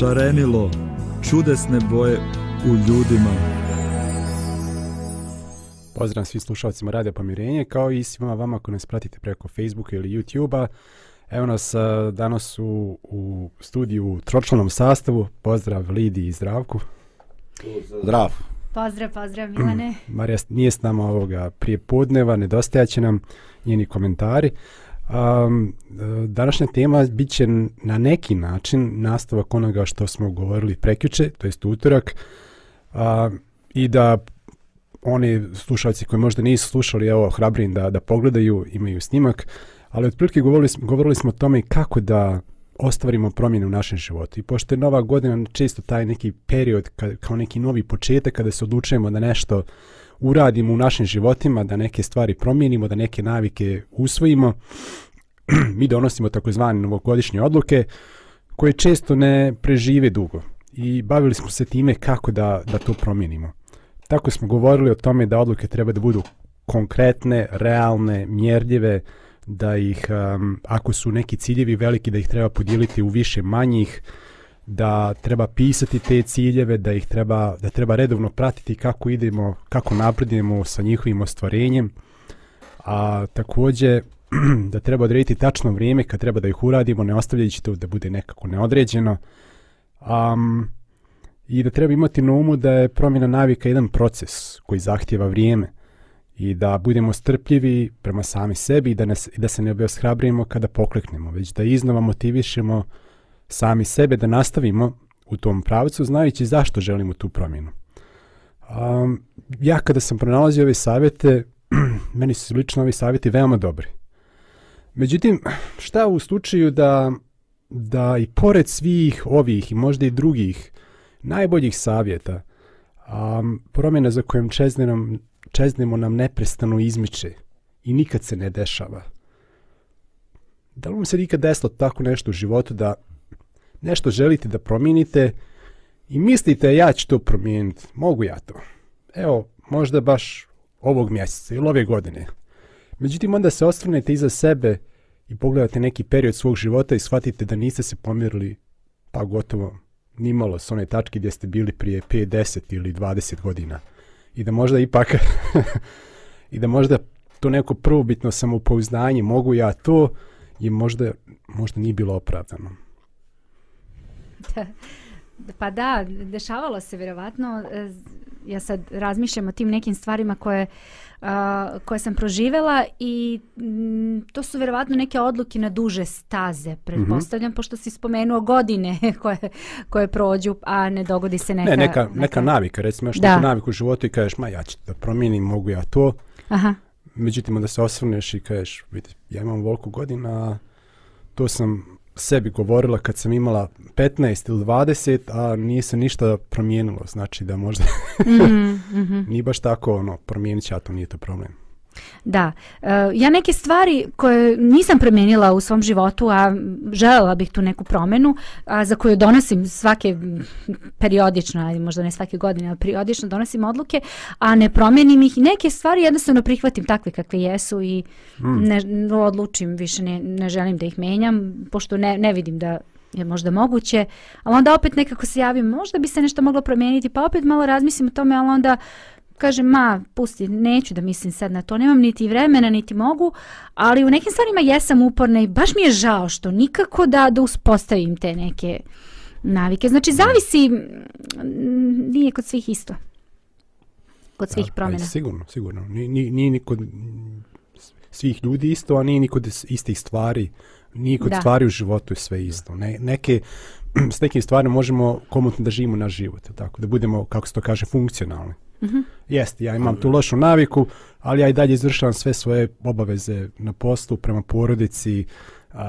šarenilo čudesne boje u ljudima. Pozdrav svim slušalcima Radio Pomirenje, kao i svima vama koji nas pratite preko Facebooka ili YouTubea. Evo nas danas u, u studiju u tročlanom sastavu. Pozdrav Lidi i Zdravku. Zdrav. Pozdrav, pozdrav Milane. Marija nije s nama ovoga prije podneva, nedostajaće nam njeni komentari. Uh, Um, današnja tema bit će na neki način nastavak onoga što smo govorili prekjuče, to jest utorak, uh, i da oni slušalci koji možda nisu slušali, evo, hrabrim da, da pogledaju, imaju snimak, ali otprilike govorili, govorili smo o tome kako da ostvarimo promjene u našem životu. I pošto je nova godina često taj neki period ka, kao neki novi početak kada se odlučujemo da nešto uh, uradimo u našim životima, da neke stvari promijenimo, da neke navike usvojimo, mi donosimo takozvane novogodišnje odluke koje često ne prežive dugo i bavili smo se time kako da, da to promijenimo. Tako smo govorili o tome da odluke treba da budu konkretne, realne, mjerljive, da ih, um, ako su neki ciljevi veliki, da ih treba podijeliti u više manjih, da treba pisati te ciljeve, da ih treba, da treba redovno pratiti kako idemo, kako napredimo sa njihovim ostvarenjem, a takođe da treba odrediti tačno vrijeme kad treba da ih uradimo, ne ostavljajući to da bude nekako neodređeno. Um, I da treba imati na umu da je promjena navika jedan proces koji zahtjeva vrijeme i da budemo strpljivi prema sami sebi i da, ne, da se ne obeoshrabrimo kada pokleknemo, već da iznova motivišemo uh, sami sebe da nastavimo u tom pravcu znajući zašto želimo tu promjenu. Um, ja kada sam pronalazio ove savjete, meni su lično ovi savjeti veoma dobri. Međutim, šta u slučaju da, da i pored svih ovih i možda i drugih najboljih savjeta, um, promjena za kojom čeznenom, čeznemo nam neprestano izmiče i nikad se ne dešava. Da li vam se nikad desilo tako nešto u životu da nešto želite da promijenite i mislite ja ću to promijeniti, mogu ja to. Evo, možda baš ovog mjeseca ili ove godine. Međutim, onda se ostvrnete iza sebe i pogledate neki period svog života i shvatite da niste se pomirili pa gotovo nimalo s one tačke gdje ste bili prije 50 ili 20 godina. I da možda ipak, i da možda to neko prvobitno samopouznanje, mogu ja to, je možda, možda nije bilo opravdano. pa da, dešavalo se vjerovatno. E, ja sad razmišljam o tim nekim stvarima koje, uh, koje sam proživjela i m, to su vjerovatno neke odluke na duže staze, predpostavljam, mm -hmm. pošto si spomenuo godine koje, koje prođu, a ne dogodi se neka... Ne, neka, neka, neka navika, recimo, ja što da. navik u životu i kažeš, ma ja ću da promijenim, mogu ja to. Aha. Međutim, da se osvrneš i kažeš, vidi, ja imam volku godina, to sam sebi govorila kad sam imala 15 ili 20, a nije se ništa promijenilo, znači da možda mm -hmm. nije baš tako, ono, promijenit će, a to nije to problem. Da, e, ja neke stvari koje nisam promijenila u svom životu, a željela bih tu neku promjenu, a za koju donosim svake periodično, ali možda ne svake godine, ali periodično donosim odluke, a ne promijenim ih. Neke stvari jednostavno prihvatim takve kakve jesu i hmm. ne, no, odlučim, više ne, ne želim da ih menjam, pošto ne, ne vidim da je možda moguće, ali onda opet nekako se javim, možda bi se nešto moglo promijeniti, pa opet malo razmislim o tome, ali onda kažem, ma, pusti, neću da mislim sad na to, nemam niti vremena, niti mogu, ali u nekim stvarima jesam uporna i baš mi je žao što nikako da, da uspostavim te neke navike. Znači, zavisi, nije kod svih isto. Kod svih promjena. Aj, sigurno, sigurno. Nije, nije, nije kod svih ljudi isto, a nije ni kod istih stvari. Nije kod da. stvari u životu je sve isto. Ne, neke, s nekim stvarima možemo komotno da živimo naš život, tako da budemo, kako se to kaže, funkcionalni. Mm -hmm. Jeste, ja imam tu lošu naviku, ali ja i dalje izvršavam sve svoje obaveze na poslu, prema porodici, a,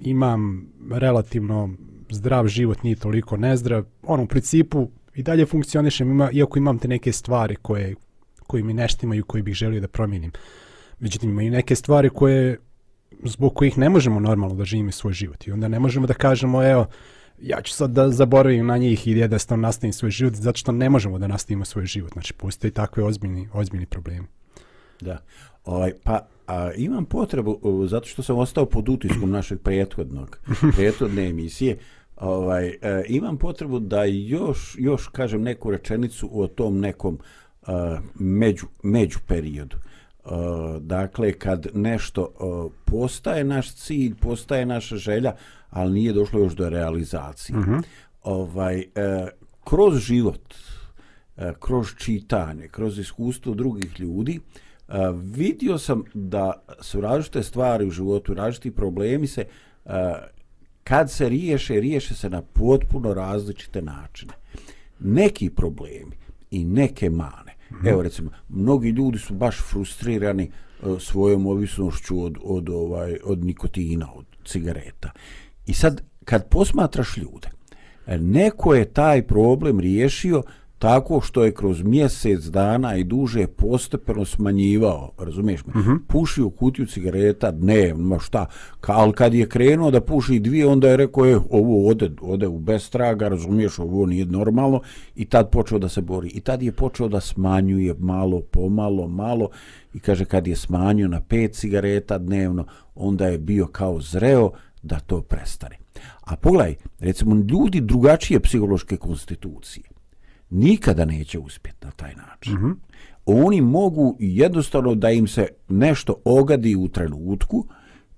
imam relativno zdrav život, nije toliko nezdrav, ono, u principu, i dalje funkcionišem, ima, iako imam te neke stvari koje, koje mi neštimaju, koje bih želio da promijenim. Međutim, imaju neke stvari koje zbog kojih ne možemo normalno da živimo svoj život. I onda ne možemo da kažemo, evo, ja ću sad da zaboravim na njih i da sam nastavim svoj život zato što ne možemo da nastavimo svoj život. Znači, postoji takve ozbiljni, ozbiljni problemi. Da. Ovaj, pa, a, imam potrebu, zato što sam ostao pod utiskom našeg prethodnog, prethodne emisije, ovaj, a, e, imam potrebu da još, još kažem neku rečenicu o tom nekom a, e, među, među periodu. A, e, dakle, kad nešto a, postaje naš cilj, postaje naša želja, ali nije došlo još do realizacije. Uh mhm. -huh. ovaj, e, kroz život, e, kroz čitanje, kroz iskustvo drugih ljudi, e, vidio sam da su različite stvari u životu, različiti problemi se, e, kad se riješe, riješe se na potpuno različite načine. Neki problemi i neke mane. Uh mhm. -huh. Evo recimo, mnogi ljudi su baš frustrirani e, svojom ovisnošću od od ovaj od nikotina od cigareta. Uh, I sad, kad posmatraš ljude, neko je taj problem riješio tako što je kroz mjesec dana i duže postepeno smanjivao, razumiješ me, uh mhm. -huh. pušio kutiju cigareta, ne, ma šta, ka, ali kad je krenuo da puši dvije, onda je rekao, e, ovo ode, ode u bestraga, razumiješ, ovo nije normalno, i tad počeo da se bori. I tad je počeo da smanjuje malo, pomalo, malo, i kaže, kad je smanjio na pet cigareta dnevno, onda je bio kao zreo, da to prestane. A pogledaj, recimo, ljudi drugačije psihološke konstitucije nikada neće uspjeti na taj način. Mm -hmm. Oni mogu jednostavno da im se nešto ogadi u trenutku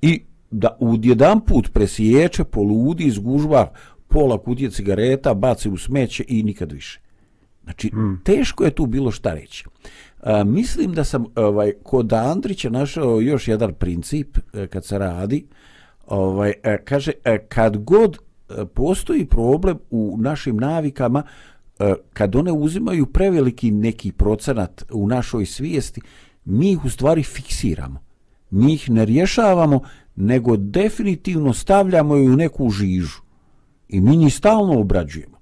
i da u jedan put presiječe, poludi, izgužva pola kutije cigareta, baci u smeće i nikad više. Znači, mm. teško je tu bilo šta reći. A, e, mislim da sam ovaj, kod Andrića našao još jedan princip e, kad se radi, a, ovaj, e, kaže, e, kad god e, postoji problem u našim navikama, kad one uzimaju preveliki neki procenat u našoj svijesti, mi ih u stvari fiksiramo. Mi ih ne rješavamo, nego definitivno stavljamo ju u neku žižu. I mi njih stalno obrađujemo.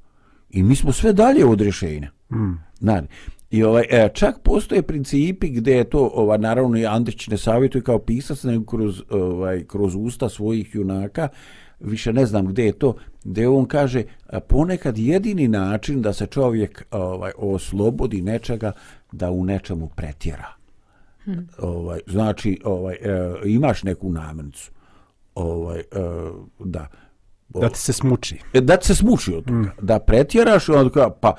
I mi smo sve dalje od rješenja. Mm. Znači, I ovaj, e, čak postoje principi gdje je to, ovaj, naravno i Andrić ne savjetuje kao pisac, nego kroz, ovaj, kroz usta svojih junaka, više ne znam gdje je to, gdje on kaže e, ponekad jedini način da se čovjek ovaj, oslobodi nečega da u nečemu pretjera. Hmm. Ovaj, znači, ovaj, e, imaš neku namencu. Ovaj, da. Da ti se smuči. Da ti se smuči od toga. Hmm. Da pretjeraš i onda kao, pa,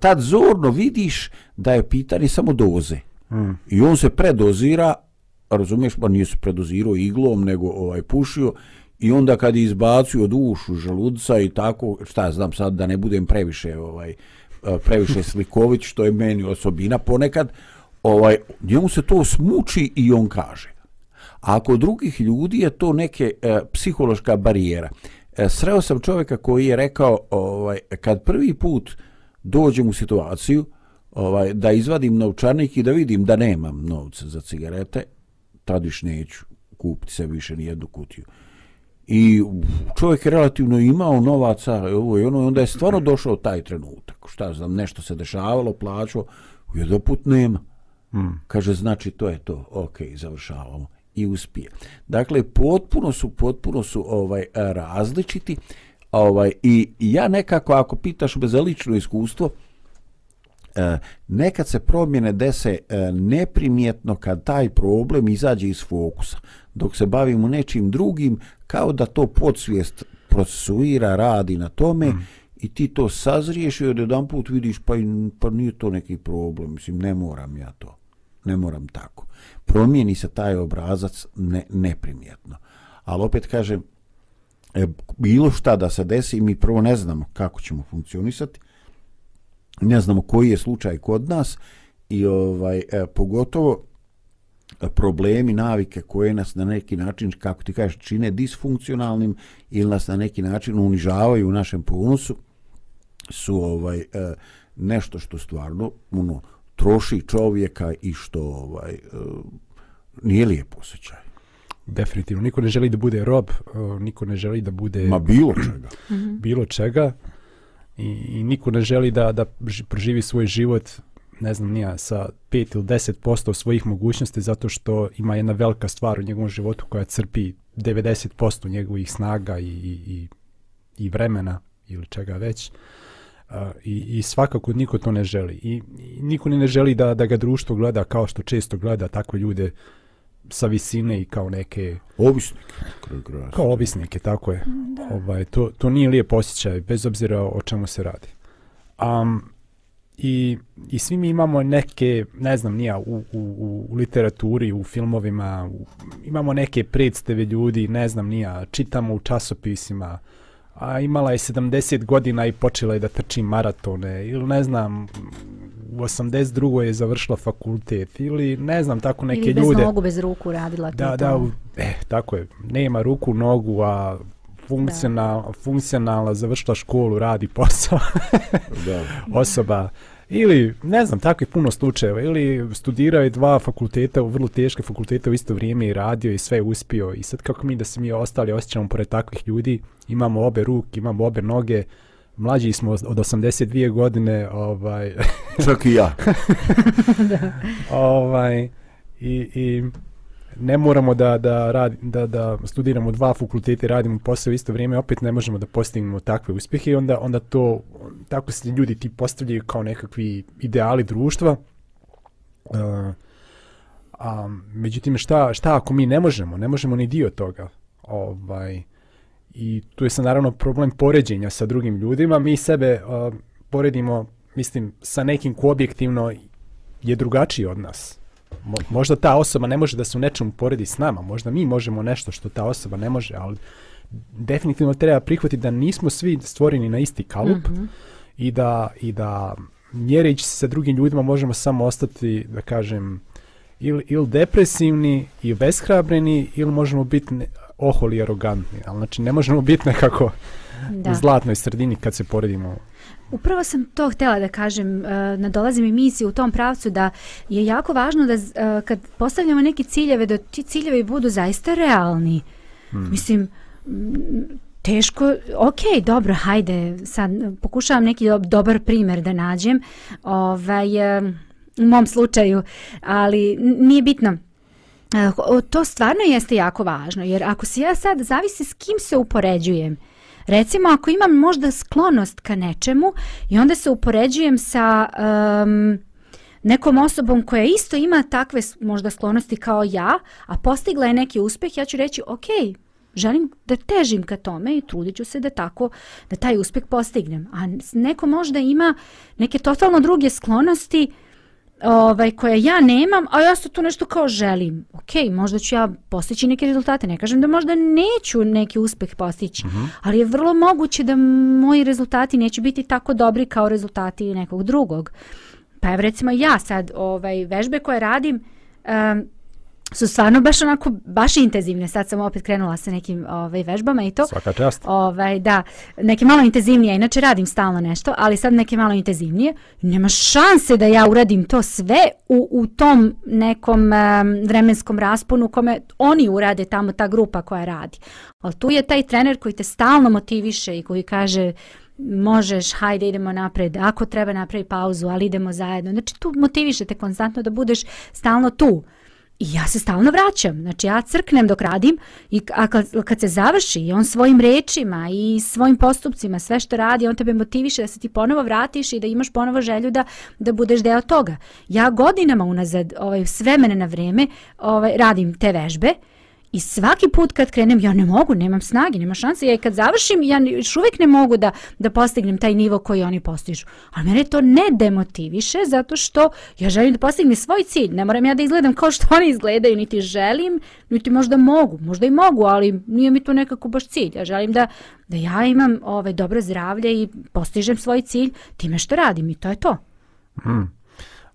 tad zorno vidiš da je pitanje samo doze. Mm. I on se predozira, razumiješ, pa nije se predozirao iglom, nego ovaj pušio, i onda kad je izbacio dušu, želudca i tako, šta znam sad, da ne budem previše, ovaj, e, previše slikovit, što je meni osobina ponekad, ovaj, njemu se to smuči i on kaže. A ako drugih ljudi je to neke eh, psihološka barijera. Eh, sreo sam čovjeka koji je rekao, ovaj, kad prvi put, eh, dođem u situaciju ovaj, da izvadim novčanik i da vidim da nemam novca za cigarete, tad viš neću kupiti se više ni jednu kutiju. I čovjek je relativno imao novaca, ovo i ono, onda je stvarno došao taj trenutak. Šta znam, nešto se dešavalo, plaćao, jedan put nema. Hmm. Kaže, znači, to je to, ok, završavamo i uspije. Dakle, potpuno su, potpuno su ovaj različiti. Uh, ovaj, i ja nekako, ako pitaš me za lično iskustvo, e, nekad se promjene dese e, neprimjetno kad taj problem izađe iz fokusa. Dok se bavimo nečim drugim, kao da to podsvijest procesuira, radi na tome, hmm i ti to sazriješ i od jedan put vidiš pa, pa nije to neki problem mislim ne moram ja to ne moram tako promijeni se taj obrazac ne, neprimjetno ali opet kažem E, bilo šta da se desi, mi prvo ne znamo kako ćemo funkcionisati, ne znamo koji je slučaj kod nas i ovaj e, pogotovo e, problemi, navike koje nas na neki način, kako ti kažeš, čine disfunkcionalnim ili nas na neki način unižavaju u našem ponosu, su ovaj e, nešto što stvarno ono, troši čovjeka i što ovaj e, nije lijep osjećaj definitivno niko ne želi da bude rob e, niko ne želi da bude ma bilo čega bilo čega i, i niko ne želi da da proživi svoj život ne znam nija sa 5 ili 10% svojih mogućnosti zato što ima jedna velika stvar u njegovom životu koja crpi 90% njegovih snaga i, i, i, i vremena ili čega već e, i, i svakako niko to ne želi i, i niko ne želi da, da ga društvo gleda kao što često gleda tako ljude uh, sa visine i kao neke ovisnike kao ovisnike tako je mm, da. ovaj to to nije lijep osjećaj bez obzira o čemu se radi um, i i svi mi imamo neke ne znam nija u u u literaturi u filmovima u, imamo neke predstave ljudi ne znam nija čitamo u časopisima a imala je 70 godina i počela je da trči maratone ili ne znam 82. je završila fakultet ili ne znam tako neke ili ljude. Ili bez nogu, bez ruku radila. Da, da, u, eh, tako je. Nema ruku, nogu, a funkcional, da. funkcionala završila školu, radi posao. da. Osoba ili ne znam tako je puno slučajeva ili studirao je dva fakulteta u vrlo teške fakultete u isto vrijeme i radio i sve je uspio i sad kako mi da se mi ostali osjećamo pored takvih ljudi imamo obe ruke imamo obe noge uh, mlađi smo od 82 godine, ovaj čak i ja. da. Ovaj i i ne moramo da da radi, da da studiramo dva fakulteta i radimo posao isto vrijeme, opet ne možemo da postignemo takve uspjehe i onda onda to tako se ljudi ti postavljaju kao nekakvi ideali društva. Uh, a međutim šta šta ako mi ne možemo, ne možemo ni dio toga. Ovaj uh, i tu je se naravno problem poređenja sa drugim ljudima. Mi sebe uh, poredimo, mislim, sa nekim ko objektivno je drugačiji od nas. Mo možda ta osoba ne može da se u nečemu poredi s nama, možda mi možemo nešto što ta osoba ne može, ali definitivno treba prihvatiti da nismo svi stvoreni na isti kalup mm -hmm. i da, i da mjereći se sa drugim ljudima možemo samo ostati, da kažem, ili il depresivni i beshrabreni ili možemo biti ne, uh, oholi i arogantni. Ali znači ne možemo biti nekako da. u zlatnoj sredini kad se poredimo. Upravo sam to htjela da kažem, uh, nadolazim i misiju u tom pravcu da je jako važno da uh, kad postavljamo neke ciljeve, da ti ciljevi budu zaista realni. Hmm. Mislim, teško, ok, dobro, hajde, sad pokušavam neki dob dobar primjer da nađem ovaj, uh, u mom slučaju, ali nije bitno. Uh, Eh, to stvarno jeste jako važno, jer ako se ja sad, zavisi s kim se upoređujem, recimo ako imam možda sklonost ka nečemu i onda se upoređujem sa um, nekom osobom koja isto ima takve možda sklonosti kao ja, a postigla je neki uspeh, ja ću reći ok, želim da težim ka tome i trudit ću se da, tako, da taj uspeh postignem. A neko možda ima neke totalno druge sklonosti, uh, ovaj, koja ja nemam, a ja se tu nešto kao želim. Ok, možda ću ja postići neke rezultate. Ne kažem da možda neću neki uspeh postići, mm -hmm. ali je vrlo moguće da moji rezultati neće biti tako dobri kao rezultati nekog drugog. Pa evo recimo ja sad ovaj, vežbe koje radim, um, su stvarno baš onako baš intenzivne. Sad sam opet krenula sa nekim ovaj vežbama i to. Svaka čast. Ovaj da, neke malo intenzivnije, inače radim stalno nešto, ali sad neke malo intenzivnije. Nema šanse da ja uradim to sve u, u tom nekom um, vremenskom rasponu kome oni urade tamo ta grupa koja radi. Al tu je taj trener koji te stalno motiviše i koji kaže možeš, hajde idemo napred, ako treba napravi pauzu, ali idemo zajedno. Znači tu motiviše te konstantno da budeš stalno tu. Uh, I ja se stalno vraćam, znači ja crknem dok radim i a kad se završi on svojim rečima i svojim postupcima sve što radi, on tebe motiviše da se ti ponovo vratiš i da imaš ponovo želju da, da budeš deo toga. Ja godinama unazad ovaj, sve mene na vreme ovaj, radim te vežbe uh, I svaki put kad krenem, ja ne mogu, nemam snage, nema šanse. Ja i kad završim, ja još uvijek ne mogu da, da postignem taj nivo koji oni postižu. Ali mene to ne demotiviše zato što ja želim da postignem svoj cilj. Ne moram ja da izgledam kao što oni izgledaju, niti želim, niti možda mogu. Možda i mogu, ali nije mi to nekako baš cilj. Ja želim da, da ja imam ove ovaj, dobro zdravlje i postižem svoj cilj time što radim i to je to. Hmm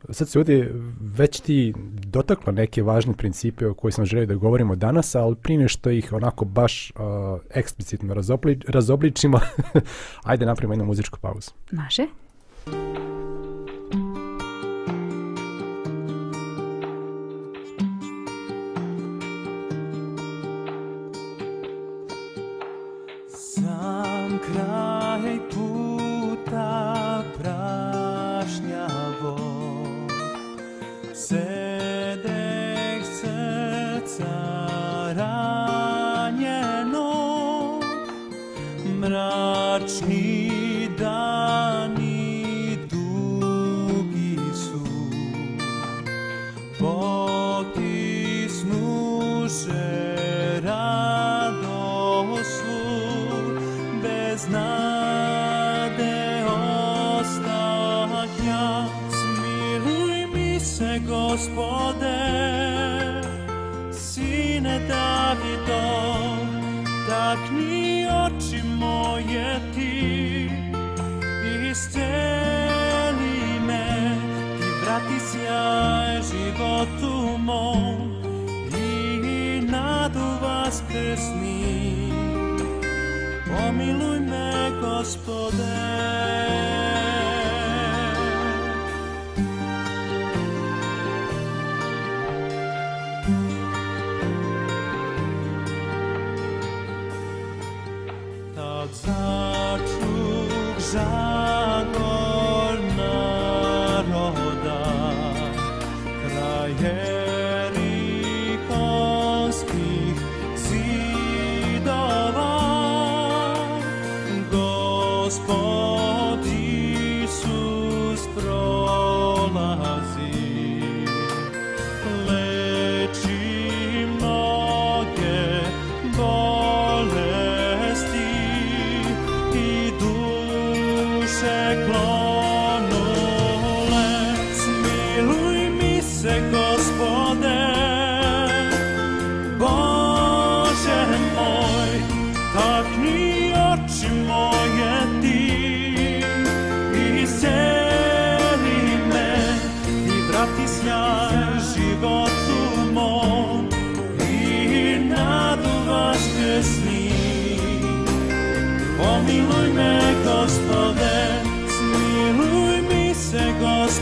sad se ovdje već ti dotakla neke važne principe o koji sam želio da govorimo danas, ali prije što ih onako baš uh, eksplicitno razobli, razobličimo, ajde napravimo jednu muzičku pauzu. Može. Može. He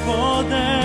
for them.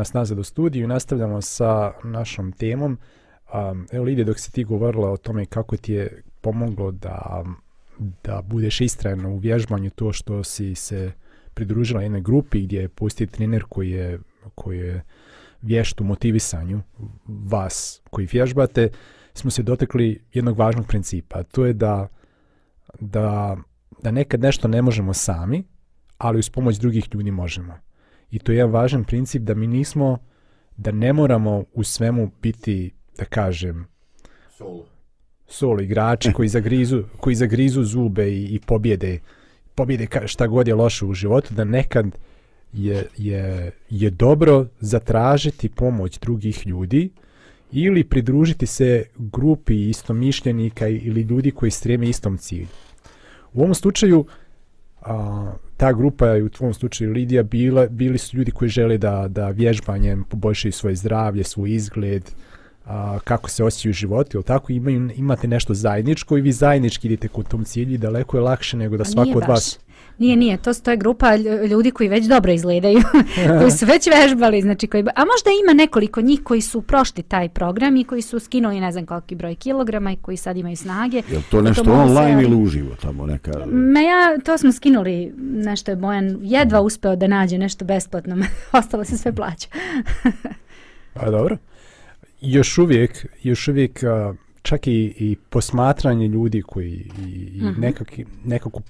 nas nazad u studiju i nastavljamo sa našom temom. Um, evo Lidija, dok si ti govorila o tome kako ti je pomoglo da, da budeš istrajeno u vježbanju to što si se pridružila jednoj grupi gdje je pustio trener koji je, koji je vješt u motivisanju vas koji vježbate, smo se dotekli jednog važnog principa. To je da, da, da nekad nešto ne možemo sami, ali uz pomoć drugih ljudi možemo i to je jedan važan princip da mi nismo, da ne moramo u svemu biti, da kažem, solo, solo igrači koji zagrizu, koji zagrizu zube i, i pobjede, pobjede šta god je loše u životu, da nekad je, je, je dobro zatražiti pomoć drugih ljudi ili pridružiti se grupi istomišljenika ili ljudi koji streme istom cilju. U ovom slučaju, a, ta grupa je u tvom slučaju Lidija bila, bili su ljudi koji žele da, da vježbanjem poboljšaju svoje zdravlje, svoj izgled, a, kako se osjećaju u životu, ili tako imaju, imate nešto zajedničko i vi zajednički idete kod tom cilju i daleko je lakše nego da pa svako od vas... Nije, nije, to je grupa ljudi koji već dobro izgledaju, koji su već vežbali, znači koji, a možda ima nekoliko njih koji su prošli taj program i koji su skinuli ne znam koliki broj kilograma i koji sad imaju snage. Je to nešto to online se, ili uživo tamo neka? Me ja, to smo skinuli, nešto je Bojan jedva uspeo da nađe nešto besplatno, ostalo se sve plaća. pa dobro. Još uvijek, još uvijek, čak i, i posmatranje ljudi koji i, i uh mhm. -huh. nekak, nekako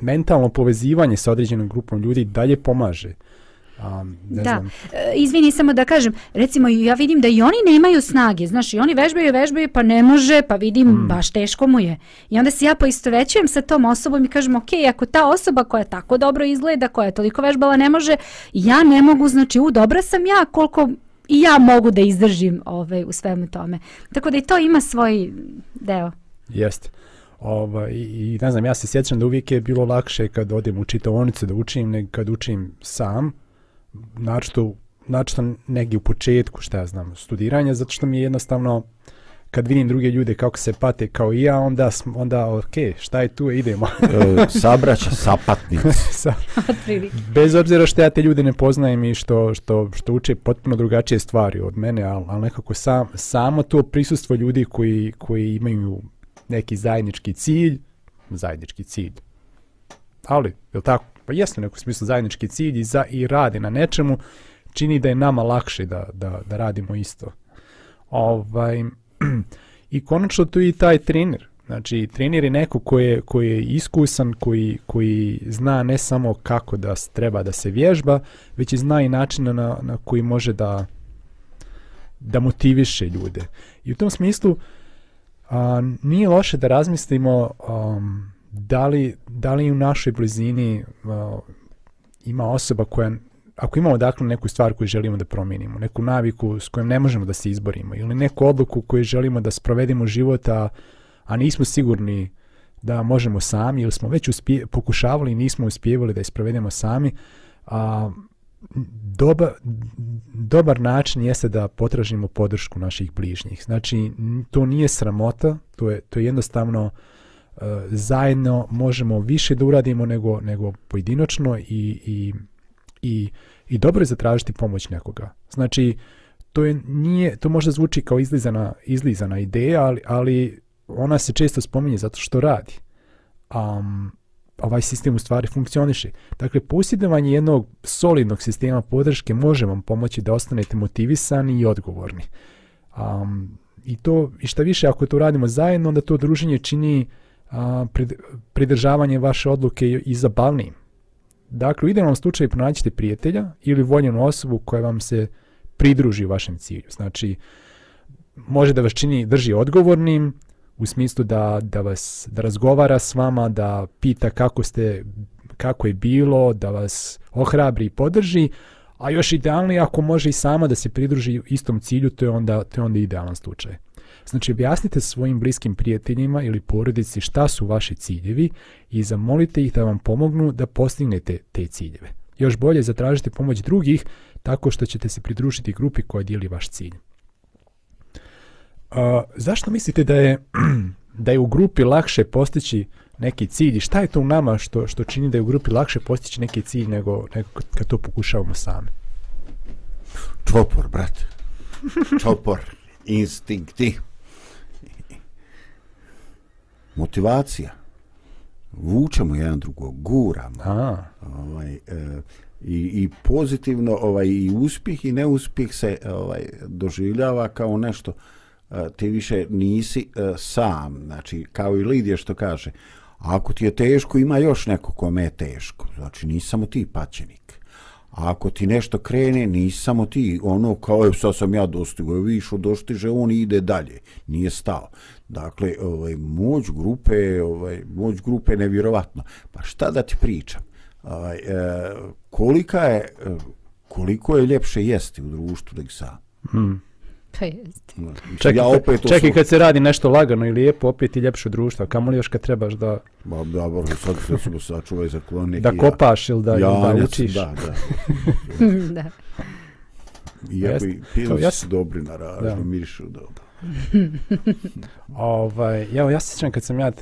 mentalno povezivanje sa određenom grupom ljudi dalje pomaže. Um, ne da, znam. E, izvini samo da kažem, recimo ja vidim da i oni nemaju snage, znaš i oni vežbaju, vežbaju pa ne može, pa vidim mm. baš teško mu je. I onda se ja poistovećujem sa tom osobom i kažem ok, ako ta osoba koja tako dobro izgleda, koja je toliko vežbala ne može, ja ne mogu, znači u dobra sam ja koliko i ja mogu da izdržim ovaj, u svemu tome. Tako da i to ima svoj deo. Jeste. Uh, Ova, i, I ne znam, ja se sjećam da uvijek je bilo lakše kad odem u čitavonicu da učim nego kad učim sam, načito, načito negdje u početku, šta ja znam, studiranja, zato što mi je jednostavno, kad vidim druge ljude kako se pate kao i ja, onda, onda ok, šta je tu, idemo. E, sabraća sapatnici. Sa, bez obzira što ja te ljude ne poznajem i što, što, što uče potpuno drugačije stvari od mene, ali, ali nekako sam, samo to prisustvo ljudi koji, koji imaju neki zajednički cilj, zajednički cilj. Ali, je li tako? Pa jesu neko smislu zajednički cilj i, za, i radi na nečemu, čini da je nama lakše da, da, da radimo isto. Ovaj, I konačno tu i taj trener. Znači, trener je neko koji je, koji je iskusan, koji, koji zna ne samo kako da treba da se vježba, već i zna i način na, na koji može da, da motiviše ljude. I u tom smislu, uh, A, nije loše da razmislimo um, da, li, da li u našoj blizini uh, ima osoba koja, ako imamo dakle neku stvar koju želimo da promijenimo, neku naviku s kojom ne možemo da se izborimo ili neku odluku koju želimo da sprovedimo života, a nismo sigurni da možemo sami ili smo već uspije, pokušavali i nismo uspjevali da isprovedemo sami, a, uh, doba, dobar način jeste da potražimo podršku naših bližnjih. Znači, to nije sramota, to je, to je jednostavno e, zajedno možemo više da uradimo nego, nego pojedinočno i, i, i, i dobro je zatražiti pomoć nekoga. Znači, to, je, nije, to možda zvuči kao izlizana, izlizana ideja, ali, ali ona se često spominje zato što radi. Um, ovaj sistem u stvari funkcioniše. Dakle, posjedovanje jednog solidnog sistema podrške može vam pomoći da ostanete motivisani i odgovorni. Um, I to, i šta više, ako to radimo zajedno, onda to druženje čini a, prid, pridržavanje vaše odluke i zabavnijim. Dakle, u idealnom slučaju pronaćite prijatelja ili voljenu osobu koja vam se pridruži u vašem cilju. Znači, može da vas čini, drži odgovornim, u smislu da, da vas da razgovara s vama, da pita kako ste kako je bilo, da vas ohrabri i podrži, a još idealno ako može i sama da se pridruži istom cilju, to je onda to je onda idealan slučaj. Znači objasnite svojim bliskim prijateljima ili porodici šta su vaši ciljevi i zamolite ih da vam pomognu da postignete te ciljeve. Još bolje zatražite pomoć drugih tako što ćete se pridružiti grupi koja dijeli vaš cilj zašto mislite da je da je u grupi lakše postići neki cilj? Šta je to u nama što što čini da je u grupi lakše postići neki cilj nego nego kad to pokušavamo sami? Čopor, brat. Čopor, instinkti. Motivacija. Vučemo jedan drugo, guramo. A. Ovaj, e, i, i pozitivno ovaj i uspjeh i neuspjeh se ovaj doživljava kao nešto uh, E, ti više nisi e, sam, znači kao i Lidija što kaže, ako ti je teško ima još neko kome je teško, znači nisi samo ti paćenik. A ako ti nešto krene, nisi samo ti, ono kao je sad sam ja dostigo, je višo dostiže, on ide dalje, nije stao. Dakle, ovaj, moć grupe, ovaj, moć grupe je nevjerovatno. Pa šta da ti pričam? Ovaj, e, kolika je, e, koliko je ljepše jesti u društvu, da sam. Hmm. Pa jeste. Čekaj, ja opet to čekaj kad se radi nešto lagano i lijepo, opet i ljepše društvo. Kamo li još kad trebaš da... Ba, da, ba, sad se su sačuvaj za klonik. Da kopaš ili da, ja, da učiš. Da, da. da. Ja bi pili ja se dobri na ražu, mirišu dobro. ovaj, ja, ja se sjećam kad sam ja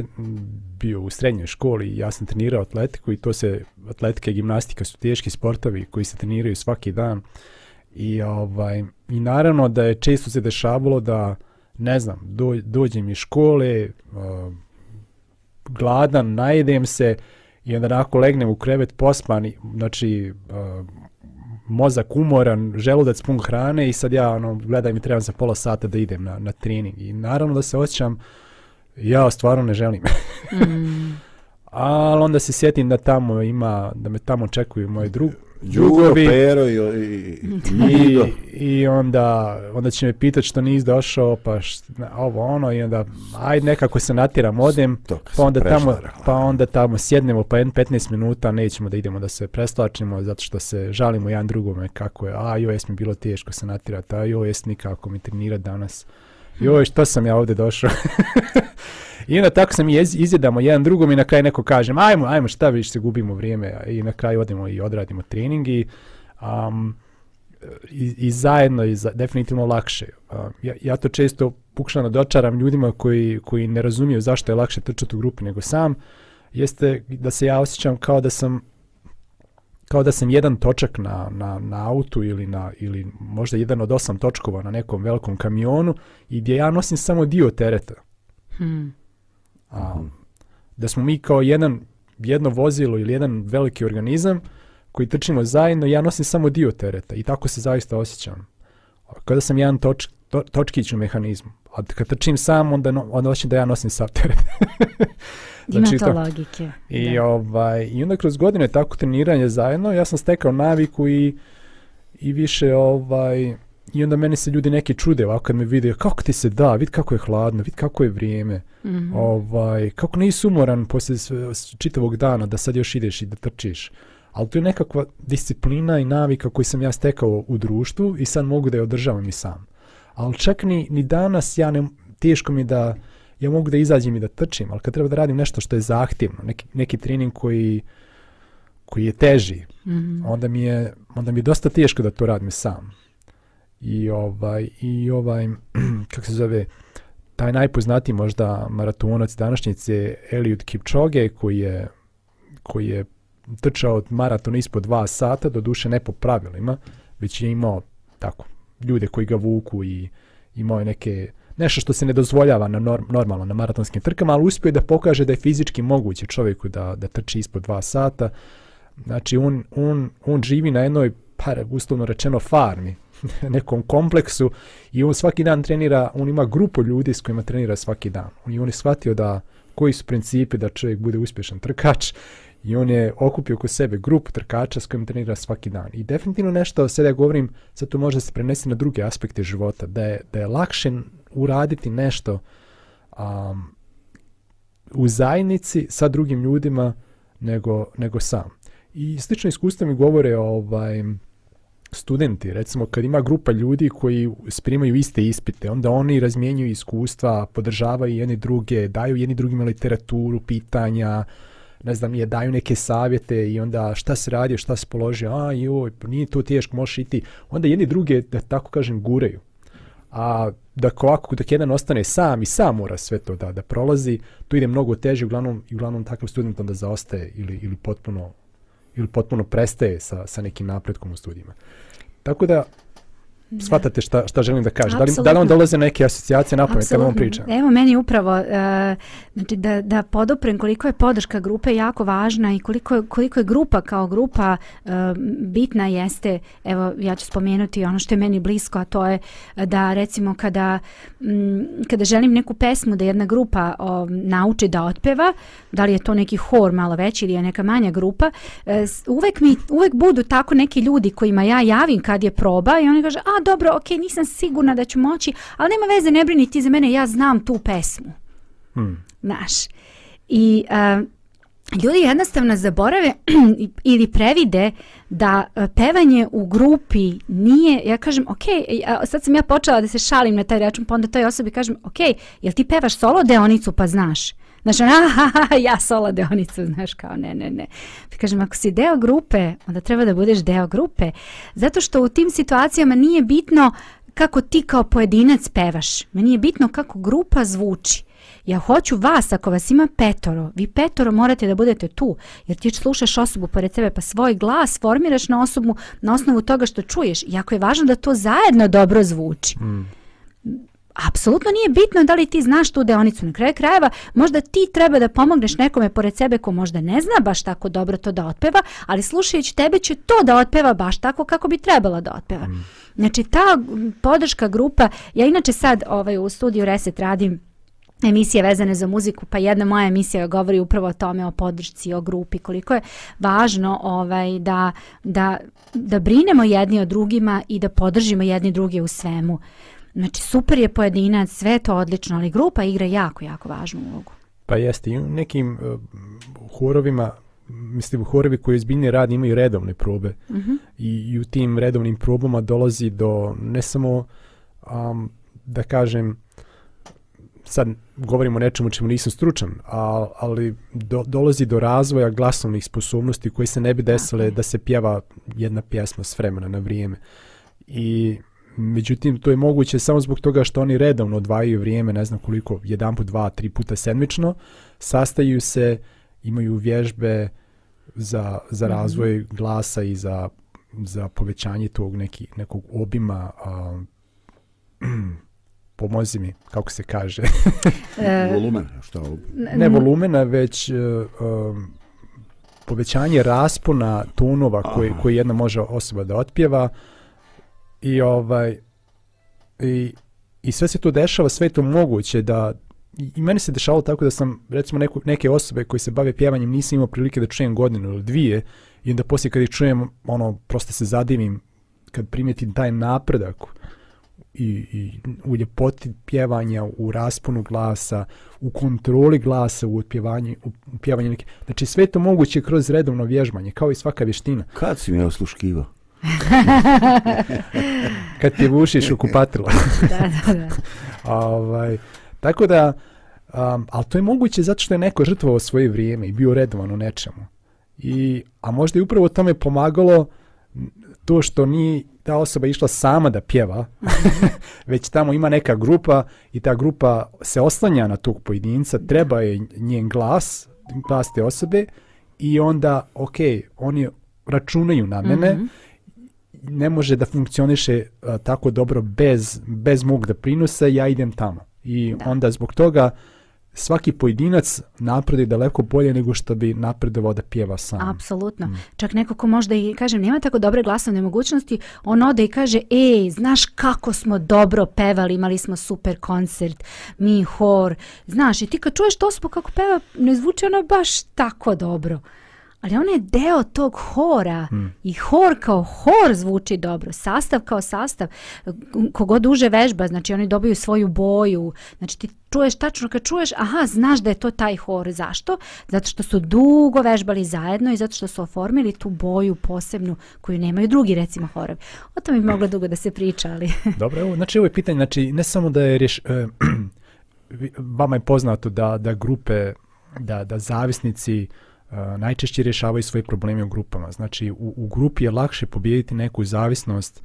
bio u srednjoj školi, ja sam trenirao atletiku i to se, atletika i gimnastika su teški sportovi koji se treniraju svaki dan. I, ovaj, I naravno da je često se dešavalo da, ne znam, do, dođem iz škole, uh, gladan, najedem se i onda nakon legnem u krevet pospan, znači uh, mozak umoran, želudac pun hrane i sad ja ono, gledam i trebam za pola sata da idem na, na trening. I naravno da se osjećam, ja stvarno ne želim. mm. Ali onda se sjetim da tamo ima, da me tamo očekuju moji drugi Đugo, Pero i... I, i, i onda, onda će me pitati što nis došao, pa što, ovo ono, i onda, ajde nekako se natiram, odem, pa onda, tamo, pa onda tamo sjednemo, pa 15 minuta nećemo da idemo da se prestlačimo, zato što se žalimo jedan drugome kako je, a joj, jes mi bilo teško se natirati, a joj, jes nikako mi trenirati danas, mhm. joj, što sam ja ovdje došao. I onda tako sam jez, izjedamo jedan drugom i na kraj neko kažem, ajmo, ajmo, šta viš se gubimo vrijeme i na kraju odemo i odradimo trening i, um, i, i zajedno je za, definitivno lakše. Uh, ja, ja to često pukšano dočaram ljudima koji, koji ne razumiju zašto je lakše trčati u grupi nego sam, jeste da se ja osjećam kao da sam kao da sam jedan točak na, na, na autu ili, na, ili možda jedan od osam točkova na nekom velikom kamionu i gdje ja nosim samo dio tereta. Hmm. A, mhm. da smo mi kao jedan, jedno vozilo ili jedan veliki organizam koji trčimo zajedno, ja nosim samo dio tereta i tako se zaista osjećam. Kada sam jedan toč, to, točkić u mehanizmu, a kad trčim sam, onda, no, onda osjećam da ja nosim sav teret. znači, Ima to, to logike. I, da. ovaj, I onda kroz godine tako treniranje zajedno, ja sam stekao naviku i, i više ovaj, I onda meni se ljudi neki čude ovako kad me vide, kako ti se da, vid kako je hladno, vid kako je vrijeme. Mm -hmm. ovaj, kako nisi umoran poslije čitavog dana da sad još ideš i da trčiš. Ali to je nekakva disciplina i navika koju sam ja stekao u društvu i sad mogu da je održavam i sam. Ali čak ni, ni danas ja ne, teško mi da, ja mogu da izađem i da trčim, ali kad treba da radim nešto što je zahtjevno, neki, neki trening koji, koji je teži, mm -hmm. onda, mi je, onda mi je dosta teško da to radim sam i ovaj i ovaj kako se zove taj najpoznatiji možda maratonac današnjice Eliud Kipchoge koji je koji je trčao maraton ispod 2 sata do duše ne po pravilima već je imao tako ljude koji ga vuku i imao je neke nešto što se ne dozvoljava na norm, normalno na maratonskim trkama ali uspio je da pokaže da je fizički moguće čovjeku da da trči ispod 2 sata znači on, on, on živi na jednoj pa uslovno rečeno farmi nekom kompleksu i on svaki dan trenira, on ima grupu ljudi s kojima trenira svaki dan. I on je shvatio da koji su principi da čovjek bude uspješan trkač i on je okupio oko sebe grupu trkača s kojim trenira svaki dan. I definitivno nešto, sada ja govorim, sad to može se prenesti na druge aspekte života, da je, da je lakše uraditi nešto um, u zajednici sa drugim ljudima nego, nego sam. I slično iskustvo mi govore ovaj, uh, studenti, recimo kad ima grupa ljudi koji sprimaju iste ispite, onda oni razmijenjuju iskustva, podržavaju jedne druge, daju jedni drugima literaturu, pitanja, ne znam, je daju neke savjete i onda šta se radi, šta se položi, a joj, pa nije to teško, možeš i ti. Onda jedni druge, da tako kažem, guraju. A da ovako, dok jedan ostane sam i sam mora sve to da, da prolazi, to ide mnogo teže, uglavnom, uglavnom takav student onda zaostaje ili, ili potpuno ili potpuno prestaje sa, sa nekim napretkom u studijima. Tako da, shvatate šta, šta želim da kažem. Da li, da li vam dolaze neke asocijacije na pamet kada vam pričam? Evo, meni upravo uh, znači da, da podoprem koliko je podrška grupe jako važna i koliko, koliko je grupa kao grupa uh, bitna jeste, evo, ja ću spomenuti ono što je meni blisko, a to je da recimo kada, m, kada želim neku pesmu da jedna grupa uh, nauči da otpeva, da li je to neki hor malo veći ili je neka manja grupa, uh, uvek, mi, uvek budu tako neki ljudi kojima ja javim kad je proba i oni kaže, a dobro, ok, nisam sigurna da ću moći, ali nema veze, ne brini ti za mene, ja znam tu pesmu. Hmm. Naš. I uh, ljudi jednostavno zaborave ili previde da e, pevanje u grupi nije, ja kažem, ok, e, sad sam ja počela da se šalim na taj račun, pa onda toj osobi kažem, ok, jel ti pevaš solo deonicu pa znaš? Znaš, ona, ja sola deonicu, znaš, kao ne, ne, ne. Pa kažem, ako si deo grupe, onda treba da budeš deo grupe. Zato što u tim situacijama nije bitno kako ti kao pojedinac pevaš. Meni je bitno kako grupa zvuči. Ja hoću vas, ako vas ima petoro, vi petoro morate da budete tu, jer ti slušaš osobu pored sebe, pa svoj glas formiraš na osobu na osnovu toga što čuješ. Jako je važno da to zajedno dobro zvuči. Mm apsolutno nije bitno da li ti znaš tu deonicu na kraju krajeva, možda ti treba da pomogneš nekome pored sebe ko možda ne zna baš tako dobro to da otpeva, ali slušajući tebe će to da otpeva baš tako kako bi trebalo da otpeva. Mm. Znači ta podrška grupa, ja inače sad ovaj, u studiju Reset radim emisije vezane za muziku, pa jedna moja emisija govori upravo o tome, o podršci, o grupi, koliko je važno ovaj, da, da, da brinemo jedni o drugima i da podržimo jedni drugi u svemu. Uh, Znači super je pojedinac, sve to odlično, ali grupa igra jako, jako važnu ulogu. Pa jeste, u nekim uh, e, horovima, mislim u horovi koji izbiljni rad imaju redovne probe uh mhm. -huh. I, i u tim redovnim probama dolazi do ne samo, um, da kažem, sad govorimo o nečemu čemu nisam stručan, a, ali do, dolazi do razvoja glasovnih sposobnosti koje se ne bi desile okay. da se pjeva jedna pjesma s vremena na vrijeme. I Međutim, to je moguće samo zbog toga što oni redovno odvajaju vrijeme, ne znam koliko, jedan put, dva, tri puta sedmično, sastaju se, imaju vježbe za, za mhm. razvoj glasa i za, za povećanje tog neki, nekog obima, um, pomozi mi, kako se kaže. E, volumena, što Ne volumena, već um, povećanje raspona tonova koje, koje jedna može osoba da otpjeva, uh, I ovaj i, i sve se to dešava sve to moguće da i meni se dešavalo tako da sam recimo neku, neke osobe koji se bave pjevanjem nisam imao prilike da čujem godinu ili dvije i onda poslije kad ih čujem ono prosto se zadivim kad primijetim taj napredak i, i u ljepoti pjevanja, u rasponu glasa, u kontroli glasa, u pjevanju, u pjevanju neke. Znači sve to moguće kroz redovno vježbanje, kao i svaka vještina. Kad si me osluškivao? Kad ti vušiš u kupatilo. ovaj, tako da, um, ali to je moguće zato što je neko žrtvovao svoje vrijeme i bio redovan u nečemu. I, a možda je upravo tome pomagalo to što ni ta osoba išla sama da pjeva, mhm. već tamo ima neka grupa i ta grupa se oslanja na tog pojedinca, treba je njen glas, glas te osobe i onda, ok, oni računaju na mene, mm -hmm ne može da funkcioniše a, e, tako dobro bez, bez mog da prinosa, ja idem tamo. I da. onda zbog toga svaki pojedinac napreduje daleko bolje nego što bi napredovao da pjeva sam. Apsolutno. Mm. Čak neko ko možda i kažem nema tako dobre glasovne mogućnosti, on ode i kaže, ej, znaš kako smo dobro pevali, imali smo super koncert, mi hor. Znaš, i ti kad čuješ to kako peva, ne zvuči ono baš tako dobro. Uh, ali ona je deo tog hora mm. i hor kao hor zvuči dobro, sastav kao sastav, kogod uže vežba, znači oni dobiju svoju boju, znači ti čuješ tačno kad čuješ, aha, znaš da je to taj hor, zašto? Zato što su dugo vežbali zajedno i zato što su oformili tu boju posebnu koju nemaju drugi, recimo, horovi. O tome bi moglo dugo da se priča, ali... dobro, evo, znači ovo je pitanje, znači ne samo da je riješ... E, vama je poznato da, da grupe, da, da zavisnici, najčešće rješavaju svoje probleme u grupama. Znači, u, u grupi je lakše pobijediti neku zavisnost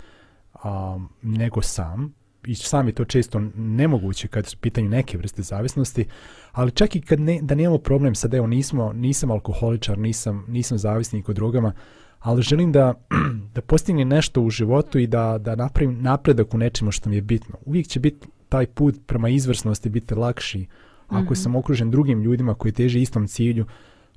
a, nego sam. I sam je to često nemoguće kad su pitanju neke vrste zavisnosti. Ali čak i kad ne, da nemamo problem sad, evo, nismo, nisam alkoholičar, nisam, nisam zavisnik od drugama, ali želim da, da postigne nešto u životu i da, da napravim napredak u nečemu što mi je bitno. Uvijek će biti taj put prema izvrsnosti biti lakši ako mm -hmm. sam okružen drugim ljudima koji teže istom cilju,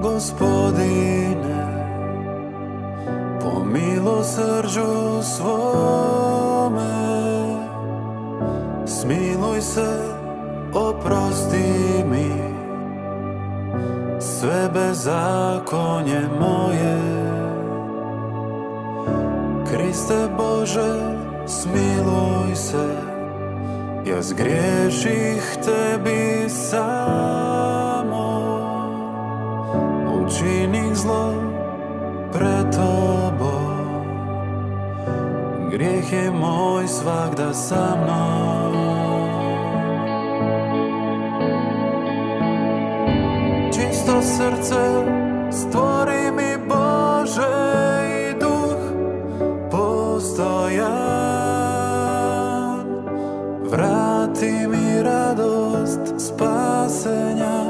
gospodine po milosrđu svome smiluj se oprosti mi sve bezakonje moje Kriste Bože smiluj se ja zgriješih tebi sam činih zlo pre tobom Grijeh je moj svakda sa mnom Čisto srce stvori mi Bože i duh postojan Vrati mi radost spasenja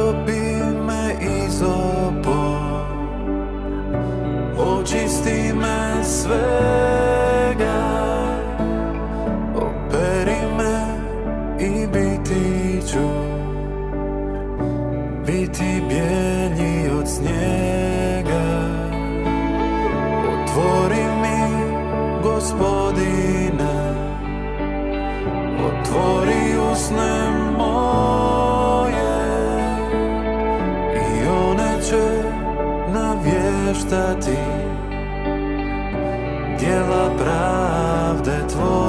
probi me izopo Očisti me svega Operi me i biti ću Biti bijelji od snijega Otvori mi gospodine Otvori usne mi podstaty, diela pravde tvoje.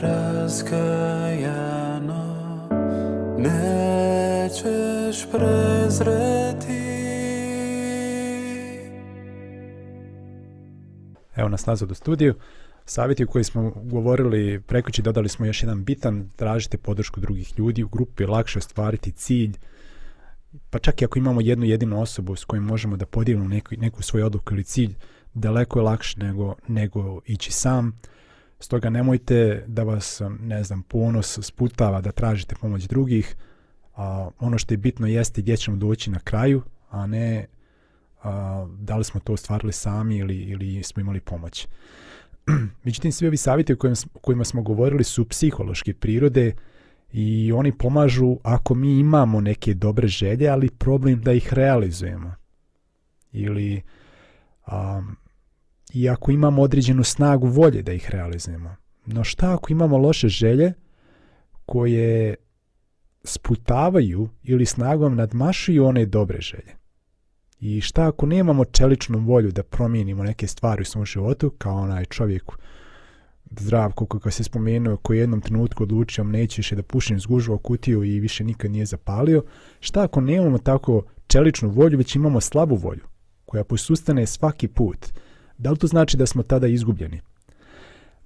raskajano Nećeš prezreti Evo nas nazad u studiju. Savjeti u koji smo govorili prekoći dodali smo još jedan bitan. Tražite podršku drugih ljudi u grupi, lakše ostvariti cilj. Pa čak i ako imamo jednu jedinu osobu s kojom možemo da podijelimo neku, neku svoju odluku ili cilj, daleko je lakše nego, nego ići sam. Uh, Stoga nemojte da vas, ne znam, ponos sputava da tražite pomoć drugih. A, ono što je bitno jeste gdje ćemo doći na kraju, a ne a, da li smo to stvarili sami ili, ili smo imali pomoć. Međutim, svi ovi savjeti o kojima, kojima smo govorili su psihološke prirode i oni pomažu ako mi imamo neke dobre želje, ali problem da ih realizujemo. Ili... Um, i ako imamo određenu snagu volje da ih realizujemo. No šta ako imamo loše želje koje sputavaju ili snagom nadmašuju one dobre želje? I šta ako nemamo čeličnu volju da promijenimo neke stvari u svom životu, kao onaj čovjek zdravko koji se spomenuo, koji jednom trenutku odlučio neće više da pušim zgužvo kutiju i više nikad nije zapalio, šta ako nemamo tako čeličnu volju, već imamo slabu volju, koja posustane svaki put – Da li to znači da smo tada izgubljeni?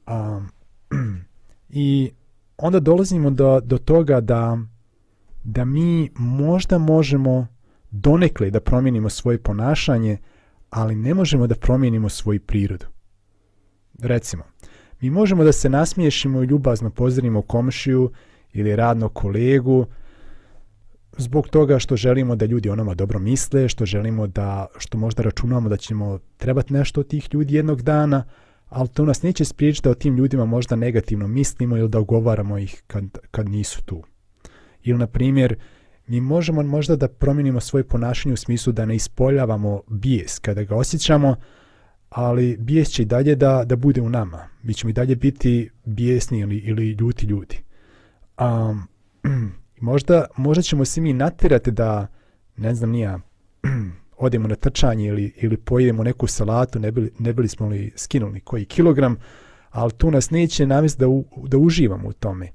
Um, I onda dolazimo do, do toga da, da mi možda možemo donekle da promijenimo svoje ponašanje, ali ne možemo da promijenimo svoju prirodu. Recimo, mi možemo da se nasmiješimo i ljubazno pozdravimo komšiju ili radnog kolegu, zbog toga što želimo da ljudi o nama dobro misle, što želimo da, što možda računamo da ćemo trebati nešto od tih ljudi jednog dana, ali to nas neće spriječiti da o tim ljudima možda negativno mislimo ili da ogovaramo ih kad, kad nisu tu. Ili, na primjer, mi možemo možda da promijenimo svoje ponašanje u smislu da ne ispoljavamo bijes kada ga osjećamo, ali bijes će i dalje da, da bude u nama. Mi ćemo i dalje biti bijesni ili, ili ljuti ljudi. Um, I možda, možda ćemo se mi natirati da, ne znam nija, odemo na trčanje ili, ili pojedemo neku salatu, ne bili, ne bili smo li skinuli koji kilogram, ali to nas neće namest da, u, da uživamo u tome.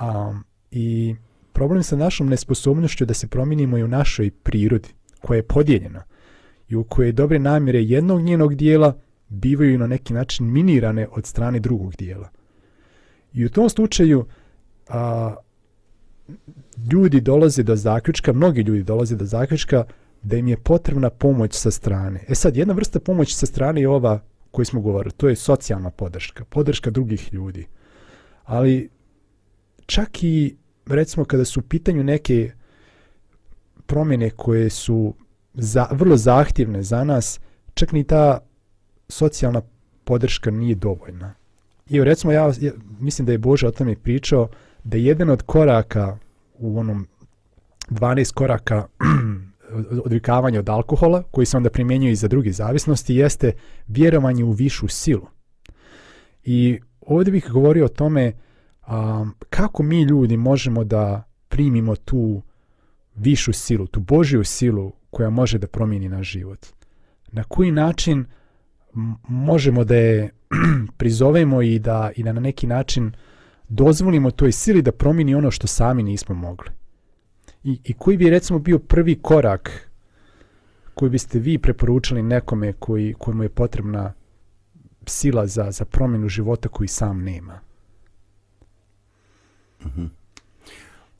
Um, I problem sa našom nesposobnošću da se promijenimo i u našoj prirodi, koja je podijeljena i u kojoj dobre namjere jednog njenog dijela bivaju na neki način minirane od strane drugog dijela. I u tom slučaju, a, uh, ljudi dolaze do zaključka, mnogi ljudi dolaze do zaključka da im je potrebna pomoć sa strane. E sad, jedna vrsta pomoć sa strane je ova koju smo govorili, to je socijalna podrška, podrška drugih ljudi. Ali čak i, recimo, kada su u pitanju neke promjene koje su za, vrlo zahtjevne za nas, čak ni ta socijalna podrška nije dovoljna. I recimo, ja, ja mislim da je Bože o tome pričao, da jedan od koraka u onom 12 koraka odvikavanja od alkohola, koji se onda primjenjuje i za druge zavisnosti, jeste vjerovanje u višu silu. I ovdje bih govorio o tome a, kako mi ljudi možemo da primimo tu višu silu, tu Božju silu koja može da promijeni naš život. Na koji način možemo da je prizovemo i da, i da na neki način uh, dozvolimo toj sili da promini ono što sami nismo mogli. I, i koji bi recimo bio prvi korak koji biste vi preporučili nekome koji, kojemu je potrebna sila za, za promjenu života koji sam nema? Mm -hmm.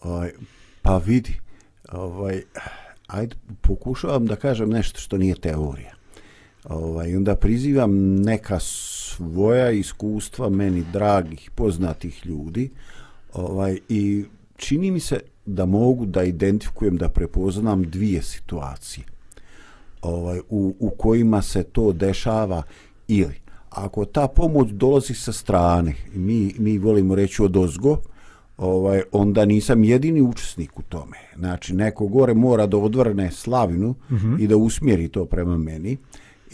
Oj, ovaj, pa vidi, ovaj, ajde, pokušavam da kažem nešto što nije teorija. Ovaj, onda prizivam neka svoja iskustva meni dragih, poznatih ljudi ovaj, i čini mi se da mogu da identifikujem, da prepoznam dvije situacije ovaj, u, u kojima se to dešava ili ako ta pomoć dolazi sa strane, mi, mi volimo reći od ozgo, ovaj, onda nisam jedini učesnik u tome. Znači, neko gore mora da odvrne slavinu uh mhm. -huh. i da usmjeri to prema meni.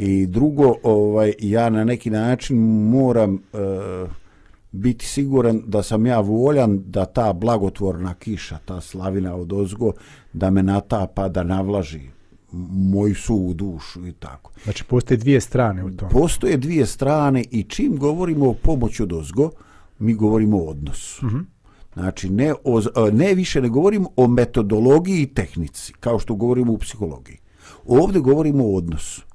I drugo, ovaj ja na neki način moram e, biti siguran da sam ja voljan da ta blagotvorna kiša, ta slavina od ozgo, da me natapa, da navlaži moju suvu dušu i tako. Znači, postoje dvije strane u tom. Postoje dvije strane i čim govorimo o pomoću od ozgo, mi govorimo o odnosu. Mm -hmm. Znači, ne, o, eh, ne više ne govorimo o metodologiji i tehnici, kao što govorimo u psihologiji. Ovdje govorimo o odnosu.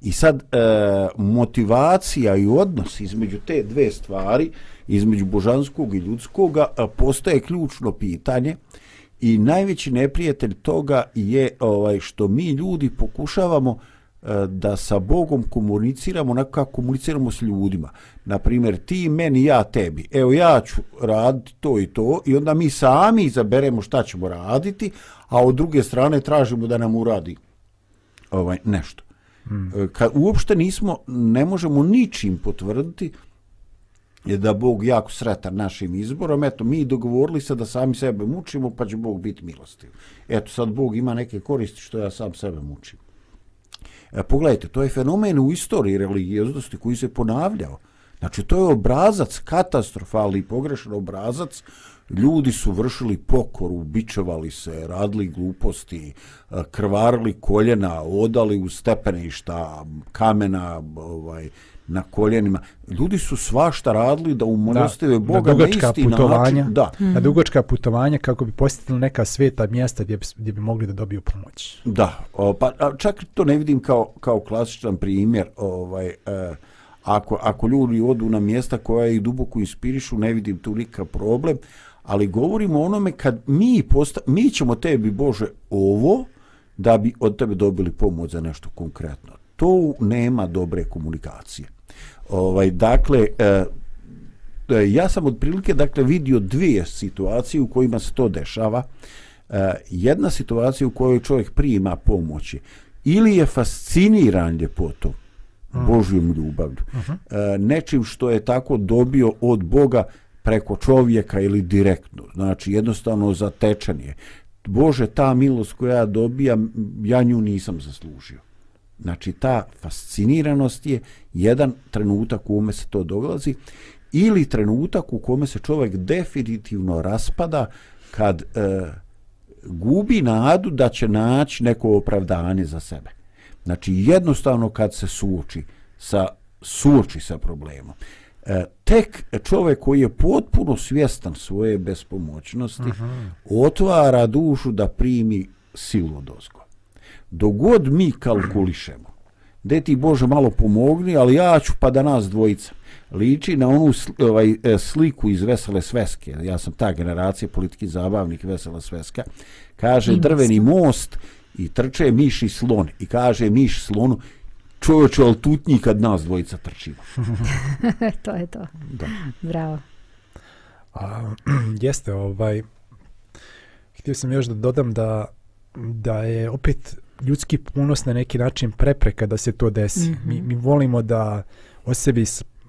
I sad e, motivacija i odnos između te dve stvari, između božanskog i ljudskog, e, postaje ključno pitanje i najveći neprijatelj toga je ovaj što mi ljudi pokušavamo e, da sa Bogom komuniciramo onako kako komuniciramo s ljudima. Na primjer, ti meni, ja tebi. Evo ja ću raditi to i to i onda mi sami izaberemo šta ćemo raditi, a od druge strane tražimo da nam uradi ovaj nešto. E, ka, uopšte nismo, ne možemo ničim potvrditi je da Bog jako sretan našim izborom, eto, mi dogovorili se da sami sebe mučimo, pa će Bog biti milostiv. Eto, sad Bog ima neke koristi što ja sam sebe mučim. E, pogledajte, to je fenomen u istoriji religijoznosti koji se ponavljao. Znači, to je obrazac, katastrofalni pogrešan obrazac ljudi su vršili pokoru, bičevali se, radili gluposti, e, krvarili koljena, odali u stepeništa, kamena, ovaj, na koljenima. Ljudi su svašta radili da umolostive da, Boga na, mhm. na putovanja, način. Da. Mm. Na dugočka putovanja kako bi posjetili neka sveta mjesta gdje bi, gdje bi mogli da dobiju pomoć. Da, o, pa čak to ne vidim kao, kao klasičan primjer. Ovaj, e, ako, ako ljudi odu na mjesta koja ih duboko inspirišu, ne vidim tu nikakav problem ali govorimo o onome kad mi, posta, mi ćemo tebi, Bože, ovo da bi od tebe dobili pomoć za nešto konkretno. To nema dobre komunikacije. Ovaj, dakle, e, e ja sam od prilike dakle, vidio dvije situacije u kojima se to dešava. E, jedna situacija u kojoj čovjek prijima pomoći ili je fasciniran ljepotom, mm. Božijom ljubavlju. Uh mhm. -huh. E, nečim što je tako dobio od Boga, preko čovjeka ili direktno. Znači, jednostavno zatečen je. Bože, ta milost koja ja dobijam, ja nju nisam zaslužio. Znači, ta fasciniranost je jedan trenutak u kome se to dolazi ili trenutak u kome se čovjek definitivno raspada kad e, gubi nadu da će naći neko opravdanje za sebe. Znači, jednostavno kad se suoči sa, suoči sa problemom. E, tek čovjek koji je potpuno svjestan svoje bespomoćnosti uh mhm. -huh. otvara dušu da primi silu dozgo. Dogod mi kalkulišemo, gdje ti Bože malo pomogni, ali ja ću pa da nas dvojica liči na onu ovaj, e, sliku iz Vesele Sveske. Ja sam ta generacija politiki zabavnik Vesela Sveska. Kaže Ima drveni most i trče miš i slon. I kaže miš slonu, čovječe, ali tutnji kad nas dvojica trčimo. to je to. Da. Bravo. A, jeste, ovaj, htio sam još da dodam da, da je opet ljudski punos na neki način prepreka da se to desi. Mm -hmm. mi, mhm. mi volimo da o sebi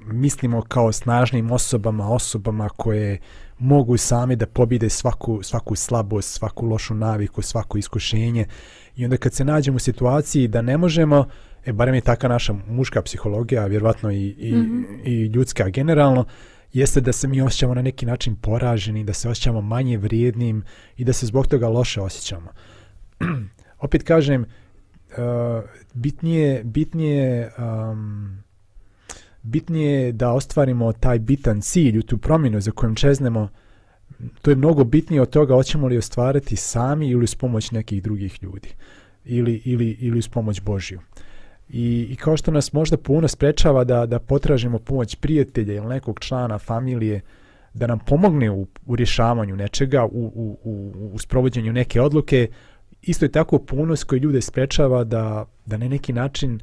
mislimo kao snažnim osobama, osobama koje mogu sami da pobide svaku, svaku slabost, svaku lošu naviku, svako iskušenje. I onda kad se nađemo u situaciji da ne možemo, uh, e barem je taka naša muška psihologija, vjerovatno i, i, mm -hmm. i ljudska generalno, jeste da se mi osjećamo na neki način poraženi, da se osjećamo manje vrijednim i da se zbog toga loše osjećamo. Opet kažem, uh, bitnije, bitnije, um, bitnije da ostvarimo taj bitan cilj u tu promjenu za kojom čeznemo, to je mnogo bitnije od toga hoćemo li ostvariti sami ili s pomoć nekih drugih ljudi ili, ili, ili s pomoć Božiju. Uh, I, I kao što nas možda puno sprečava da, da potražimo pomoć prijatelja ili nekog člana familije da nam pomogne u, u rješavanju nečega, u, u, u, u sprovođenju neke odluke, isto je tako punost koji ljude sprečava da, da ne neki način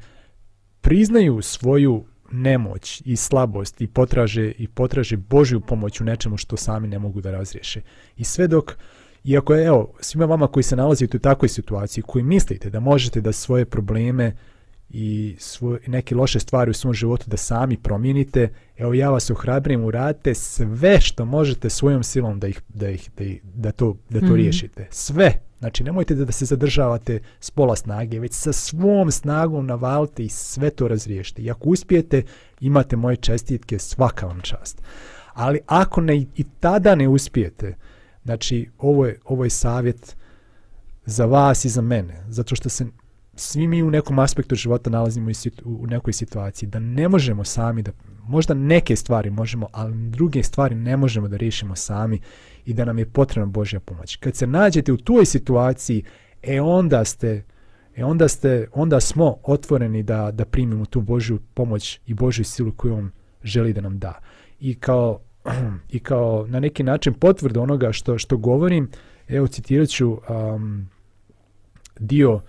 priznaju svoju nemoć i slabost i potraže i potraže Božju pomoć u nečemu što sami ne mogu da razriješe. I sve dok, iako je, evo, svima vama koji se nalazite u takvoj situaciji, koji mislite da možete da svoje probleme uh, i svoj, neke loše stvari u svom životu da sami promijenite, evo ja vas ohrabrim, uradite sve što možete svojom silom da, ih, da, ih, da, ih, da to, da to mm -hmm. riješite. Sve. Znači, nemojte da, da se zadržavate s pola snage, već sa svom snagom navalite i sve to razriješite. I ako uspijete, imate moje čestitke, svaka vam čast. Ali ako ne, i tada ne uspijete, znači, ovo je, ovo je savjet za vas i za mene, zato što se svi mi u nekom aspektu života nalazimo u nekoj situaciji da ne možemo sami da možda neke stvari možemo, ali druge stvari ne možemo da rešimo sami i da nam je potrebna Božja pomoć. Kad se nađete u toj situaciji, e onda ste e onda ste onda smo otvoreni da da primimo tu Božju pomoć i Božju silu koju on želi da nam da. I kao i kao na neki način potvrdu onoga što što govorim, evo citiraću um, dio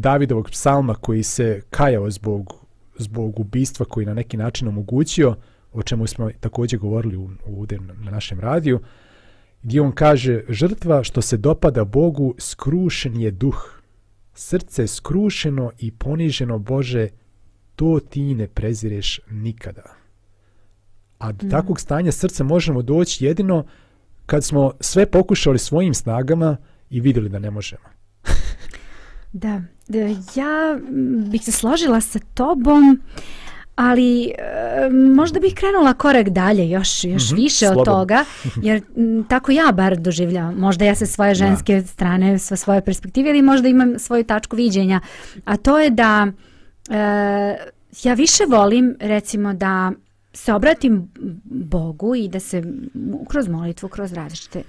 Davidovog psalma koji se kajao zbog, zbog ubistva koji na neki način omogućio, o čemu smo također govorili u, u, na našem radiju, gdje on kaže, žrtva što se dopada Bogu, skrušen je duh. Srce skrušeno i poniženo Bože, to ti ne prezireš nikada. A do mm. takvog stanja srca možemo doći jedino kad smo sve pokušali svojim snagama i vidjeli da ne možemo. Da, ja mm, bih se složila sa tobom, ali e, možda bih krenula korak dalje još još mhm, mm -hmm, više slobodno. od toga, jer tako ja bar doživljam, možda ja se svoje ženske da. strane, sa svoje perspektive ili možda imam svoju tačku viđenja, a to je da e, ja više volim recimo da se obratim Bogu i da se kroz molitvu, kroz različite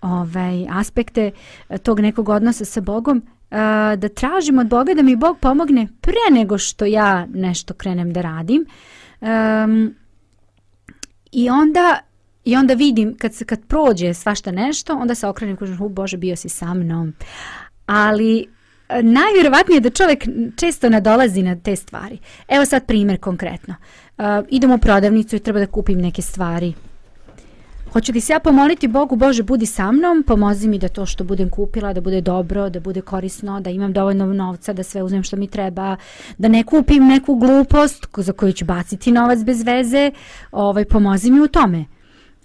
ovaj, aspekte tog nekog odnosa sa Bogom da tražim od Boga da mi Bog pomogne pre nego što ja nešto krenem da radim. Um, I onda i onda vidim kad se kad prođe svašta nešto, onda se okrenem kažem hu bože bio si sa mnom. Ali e, najvjerovatnije je da čovjek često nadolazi na te stvari. Evo sad primjer konkretno. Uh, e, idemo u prodavnicu i treba da kupim neke stvari. Hoću li se ja pomoliti Bogu, Bože, budi sa mnom, pomozi mi da to što budem kupila, da bude dobro, da bude korisno, da imam dovoljno novca, da sve uzmem što mi treba, da ne kupim neku glupost za koju ću baciti novac bez veze, ovaj, pomozi mi u tome.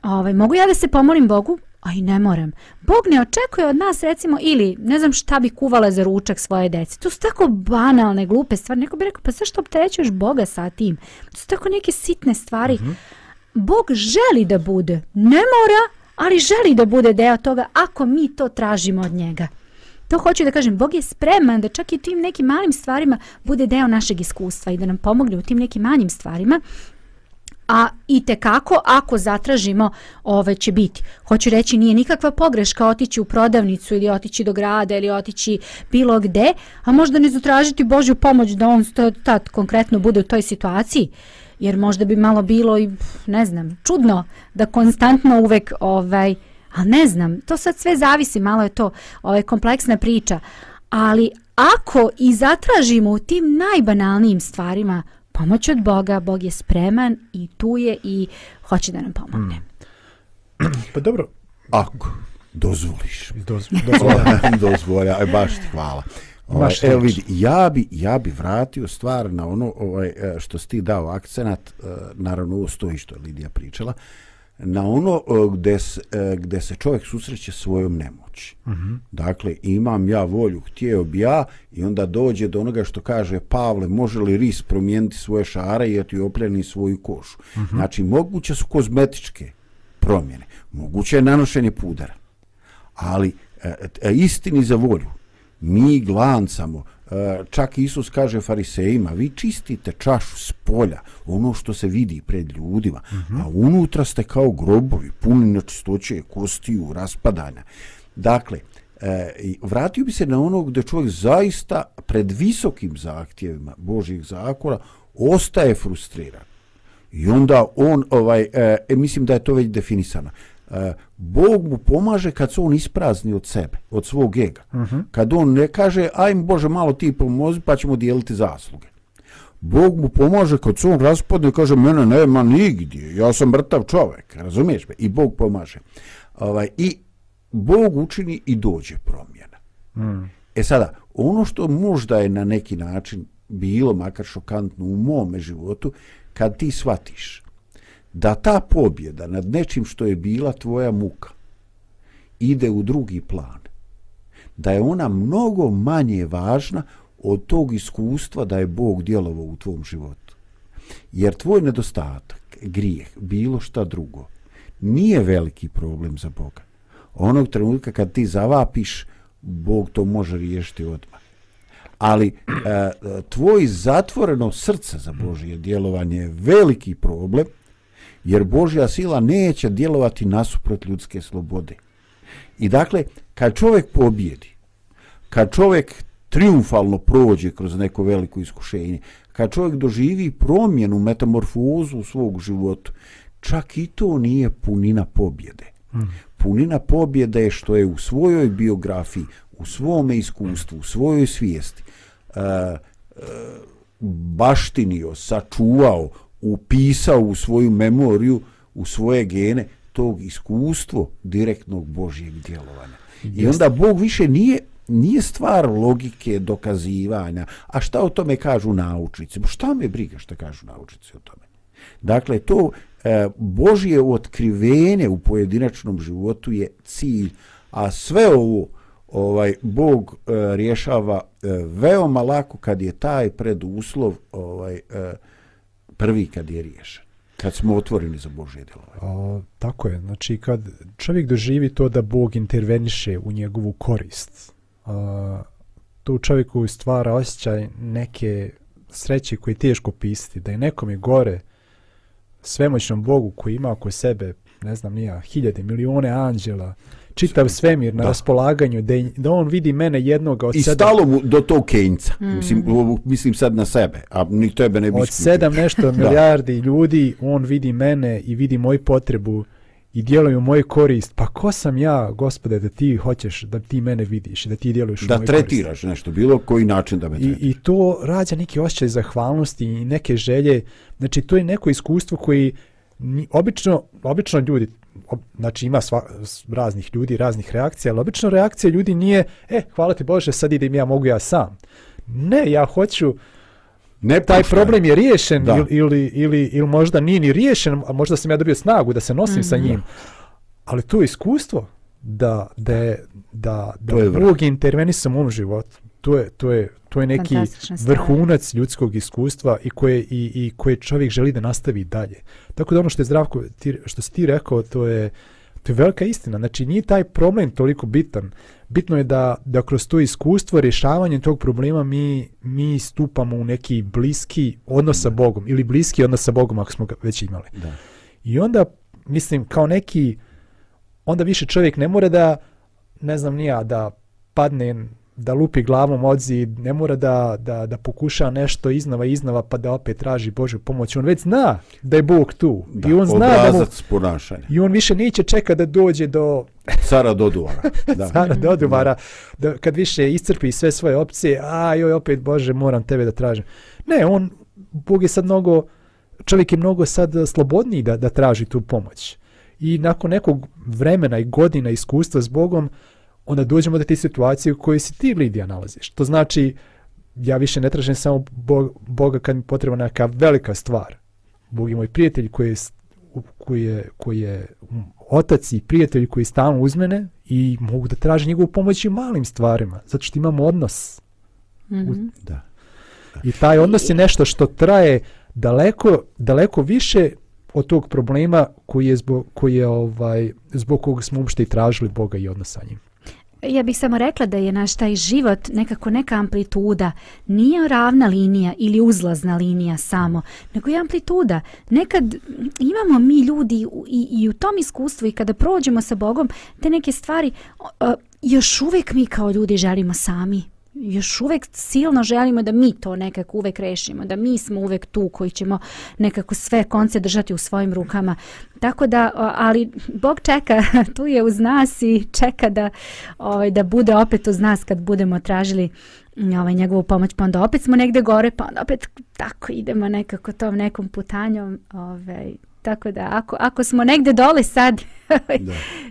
Ovaj, mogu ja da se pomolim Bogu? Aj, ne moram. Bog ne očekuje od nas, recimo, ili ne znam šta bi kuvala za ručak svoje deci. To su tako banalne, glupe stvari. Neko bi rekao, pa zašto optećuješ Boga sa tim? To su tako neke sitne stvari. Mm -hmm. Bog želi da bude, ne mora, ali želi da bude deo toga ako mi to tražimo od njega. To hoću da kažem, Bog je spreman da čak i tim nekim malim stvarima bude deo našeg iskustva i da nam pomogne u tim nekim manjim stvarima, a i te kako ako zatražimo ove će biti. Hoću reći nije nikakva pogreška otići u prodavnicu ili otići do grada ili otići bilo gde, a možda ne zatražiti Božju pomoć da on tad konkretno bude u toj situaciji. Uh, jer možda bi malo bilo i ne znam, čudno da konstantno uvek ovaj, a ne znam, to sad sve zavisi, malo je to ovaj kompleksna priča. Ali ako i zatražimo u tim najbanalnijim stvarima pomoć od Boga, Bog je spreman i tu je i hoće da nam pomogne. Hmm. Pa dobro, ako dozvoliš. Dozvoljavam, dozvoljavam, e, baš ti hvala. Ovaj, evo vidi, ja bi, ja bi vratio stvar na ono ovaj, e, što si ti dao akcenat, e, naravno ovo stoji što je Lidija pričala, na ono e, gde se, gde se čovjek susreće svojom nemoći. Uh mhm. -huh. Dakle, imam ja volju, htio bi ja, i onda dođe do onoga što kaže Pavle, može li ris promijeniti svoje šare i ja ti opljeni svoju košu. Uh mhm. -huh. Znači, moguće su kozmetičke promjene, moguće je nanošenje pudara, ali e, e, istini za volju, mi glancamo, e, čak Isus kaže farisejima, vi čistite čašu s polja, ono što se vidi pred ljudima, uh -huh. a mhm. unutra ste kao grobovi, puni nečistoće, kostiju, raspadanja. Dakle, e, vratio bi se na ono gde čovjek zaista pred visokim zahtjevima Božih zakona ostaje frustriran. I onda on, ovaj, e, e mislim da je to već definisano. E, Bog mu pomaže kad se on isprazni od sebe, od svog ega. Uh mhm. -huh. Kad on ne kaže, ajme Bože, malo ti pomozi, pa ćemo dijeliti zasluge. Bog mu pomaže kad se on raspadne i kaže, mene nema nigdje, ja sam mrtav čovek, razumiješ me? I Bog pomaže. Ovaj, I Bog učini i dođe promjena. Uh mm. -huh. E sada, ono što možda je na neki način bilo makar šokantno u mome životu, kad ti shvatiš da ta pobjeda nad nečim što je bila tvoja muka ide u drugi plan da je ona mnogo manje važna od tog iskustva da je Bog djelovao u tvom životu jer tvoj nedostatak grijeh bilo šta drugo nije veliki problem za Boga onog trenutka kad ti zavapiš Bog to može riješiti odmah ali e, e tvoj zatvoreno srce za Božje djelovanje je veliki problem jer Božja sila neće djelovati nasuprot ljudske slobode. I dakle, kad čovjek pobjedi, kad čovjek triumfalno prođe kroz neko veliko iskušenje, kad čovjek doživi promjenu, metamorfozu u svog životu, čak i to nije punina pobjede. Hmm. Punina pobjede je što je u svojoj biografiji, u svome iskustvu, u svojoj svijesti, uh, uh, baštinio, sačuvao, upisao u svoju memoriju, u svoje gene, tog iskustvo direktnog Božjeg djelovanja. I onda Bog više nije nije stvar logike dokazivanja. A šta o tome kažu naučnici? Šta me briga šta kažu naučnici o tome? Dakle, to e, Božje otkrivene u pojedinačnom životu je cilj, a sve ovo ovaj, Bog e, rješava e, veoma lako kad je taj preduslov ovaj, e, prvi kad je riješen kad smo otvoreni za Božje djelovanje. tako je, znači kad čovjek doživi to da Bog interveniše u njegovu korist, a, to u čovjeku stvara osjećaj neke sreće koje je teško pisati, da je nekom je gore svemoćnom Bogu koji ima oko sebe, ne znam nija, hiljade, milijone anđela, čitav svemir na da. raspolaganju da, da on vidi mene jednoga od I sedam... stalo mu do tog Kejnca mm. mislim, mislim sad na sebe a ni tebe ne bi od sedam nešto milijardi ljudi on vidi mene i vidi moju potrebu i djeluju moju korist pa ko sam ja gospode da ti hoćeš da ti mene vidiš da ti djeluješ da tretiraš korist. nešto bilo koji način da me tretiraš. I, i to rađa neki osjećaj zahvalnosti i neke želje znači to je neko iskustvo koji obično, obično ljudi znači ima sva, raznih ljudi, raznih reakcija, ali obično reakcija ljudi nije, e, hvala ti Bože, sad idem ja, mogu ja sam. Ne, ja hoću, ne taj pušten. problem je riješen da. Ili, ili, ili, ili možda nije ni riješen, a možda sam ja dobio snagu da se nosim mm. sa mhm. njim. Ali to je iskustvo da, da, da, da, da je Bog intervenisam u ovom životu to je, to je, to je neki vrhunac ljudskog iskustva i koje, i, i koje čovjek želi da nastavi dalje. Tako da ono što je zdravko, ti, što si ti rekao, to je, to je velika istina. Znači, nije taj problem toliko bitan. Bitno je da, da kroz to iskustvo, rješavanje tog problema, mi, mi stupamo u neki bliski odnos sa Bogom ili bliski odnos sa Bogom, ako smo ga već imali. Da. I onda, mislim, kao neki, onda više čovjek ne mora da, ne znam nija, da padne da lupi glavom od zid, ne mora da, da, da pokuša nešto iznova iznova pa da opet traži Božju pomoć. On već zna da je Bog tu. Da, I on zna obrazac da mu, ponašanja. I on više neće čeka da dođe do... Cara Doduvara. Da. Cara Doduvara. Da, kad više iscrpi sve svoje opcije, a joj opet Bože moram tebe da tražim. Ne, on, Bog je sad mnogo, čovjek je mnogo sad slobodniji da, da traži tu pomoć. I nakon nekog vremena i godina iskustva s Bogom, uh, onda dođemo do te situacije u kojoj si ti Lidija nalaziš. To znači, ja više ne tražem samo Boga kad mi potreba neka velika stvar. Bog je moj prijatelj koji je, koji je, koji je otac i prijatelj koji je stalno uz mene i mogu da tražem njegovu pomoć i malim stvarima, zato što imam odnos. Mm -hmm. u, mm-hmm. da. I taj odnos je nešto što traje daleko, daleko više od tog problema koji je zbog, koji je ovaj, zbog kog smo uopšte i tražili Boga i odnos sa njim. Ja bih samo rekla da je naš taj život nekako neka amplituda, nije ravna linija ili uzlazna linija samo, nego je amplituda. Nekad imamo mi ljudi i, i u tom iskustvu i kada prođemo sa Bogom, te neke stvari još uvijek mi kao ljudi želimo sami još uvek silno želimo da mi to nekako uvek rešimo, da mi smo uvek tu koji ćemo nekako sve konce držati u svojim rukama. Tako da, ali Bog čeka, tu je uz nas i čeka da, ovaj, da bude opet uz nas kad budemo tražili mm, ovaj, njegovu pomoć, pa onda opet smo negde gore, pa onda opet tako idemo nekako tom nekom putanjom. Ovaj, tako da, ako, ako smo negde dole sad,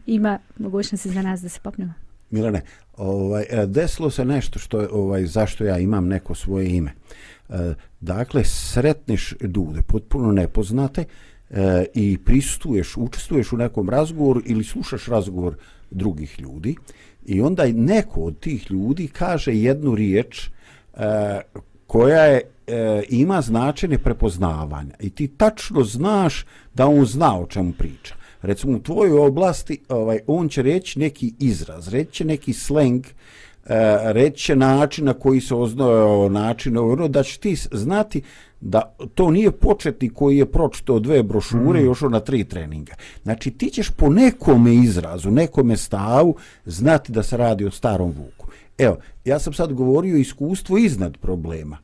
ima mogućnosti za nas da se popnemo. Milane, ovaj, e, desilo se nešto što ovaj zašto ja imam neko svoje ime. E, dakle, sretniš ljude potpuno nepoznate e, i pristuješ, učestvuješ u nekom razgovoru ili slušaš razgovor drugih ljudi i onda neko od tih ljudi kaže jednu riječ koja je, ima značenje prepoznavanja i ti tačno znaš da on zna o čemu priča recimo u tvojoj oblasti ovaj on će reći neki izraz reći neki sleng e, reći način na koji se oznao način ono da će ti znati da to nije početnik koji je pročitao dve brošure mm. još na tri treninga. Znači ti ćeš po nekome izrazu, nekome stavu znati da se radi o starom vuku. Evo, ja sam sad govorio iskustvo iznad problema.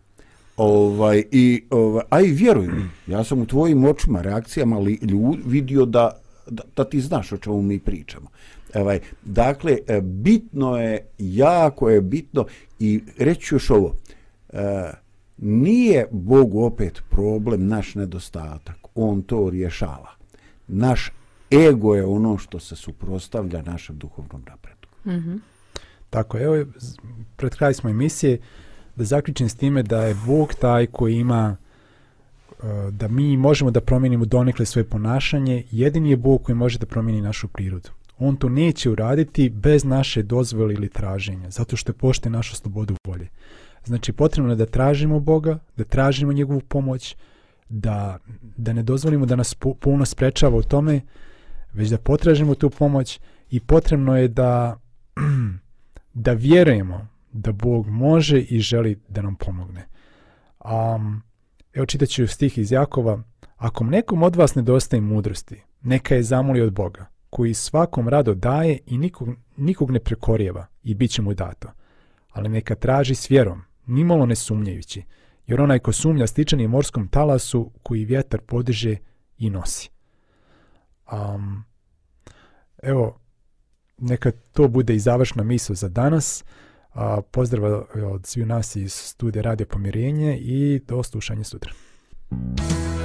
Ovaj, i, ovaj, aj, vjeruj mi, ja sam u tvojim očima, reakcijama li, ljudi vidio da da, da ti znaš o čemu mi pričamo. Evaj, dakle, e, bitno je, jako je bitno i reći još ovo, e, nije Bogu opet problem naš nedostatak, on to rješava. Naš ego je ono što se suprostavlja našem duhovnom napredku. Mm -hmm. Tako, evo, pred kraj smo emisije, da zaključim s time da je Bog taj koji ima E, da mi možemo da promijenimo donekle svoje ponašanje, jedini je Bog koji može da promijeni našu prirodu. On to neće uraditi bez naše dozvole ili traženja, zato što je pošte našu slobodu volje. Znači, potrebno je da tražimo Boga, da tražimo njegovu pomoć, da, da ne dozvolimo da nas puno sprečava u tome, već da potražimo tu pomoć i potrebno je da, da vjerujemo da Bog može i želi da nam pomogne. Um, Evo čitat ću stih iz Jakova. Ako nekom od vas nedostaje mudrosti, neka je zamoli od Boga, koji svakom rado daje i nikog, nikog ne prekorjeva i bit će mu dato. Ali neka traži s vjerom, nimalo ne sumnjajući, jer onaj ko sumlja stičan je morskom talasu koji vjetar podiže i nosi. Um, evo, neka to bude i završna misla za danas. Uh, pozdrav e, od sviju nas iz studija Radio Pomirenje i do slušanja sutra. Thank you.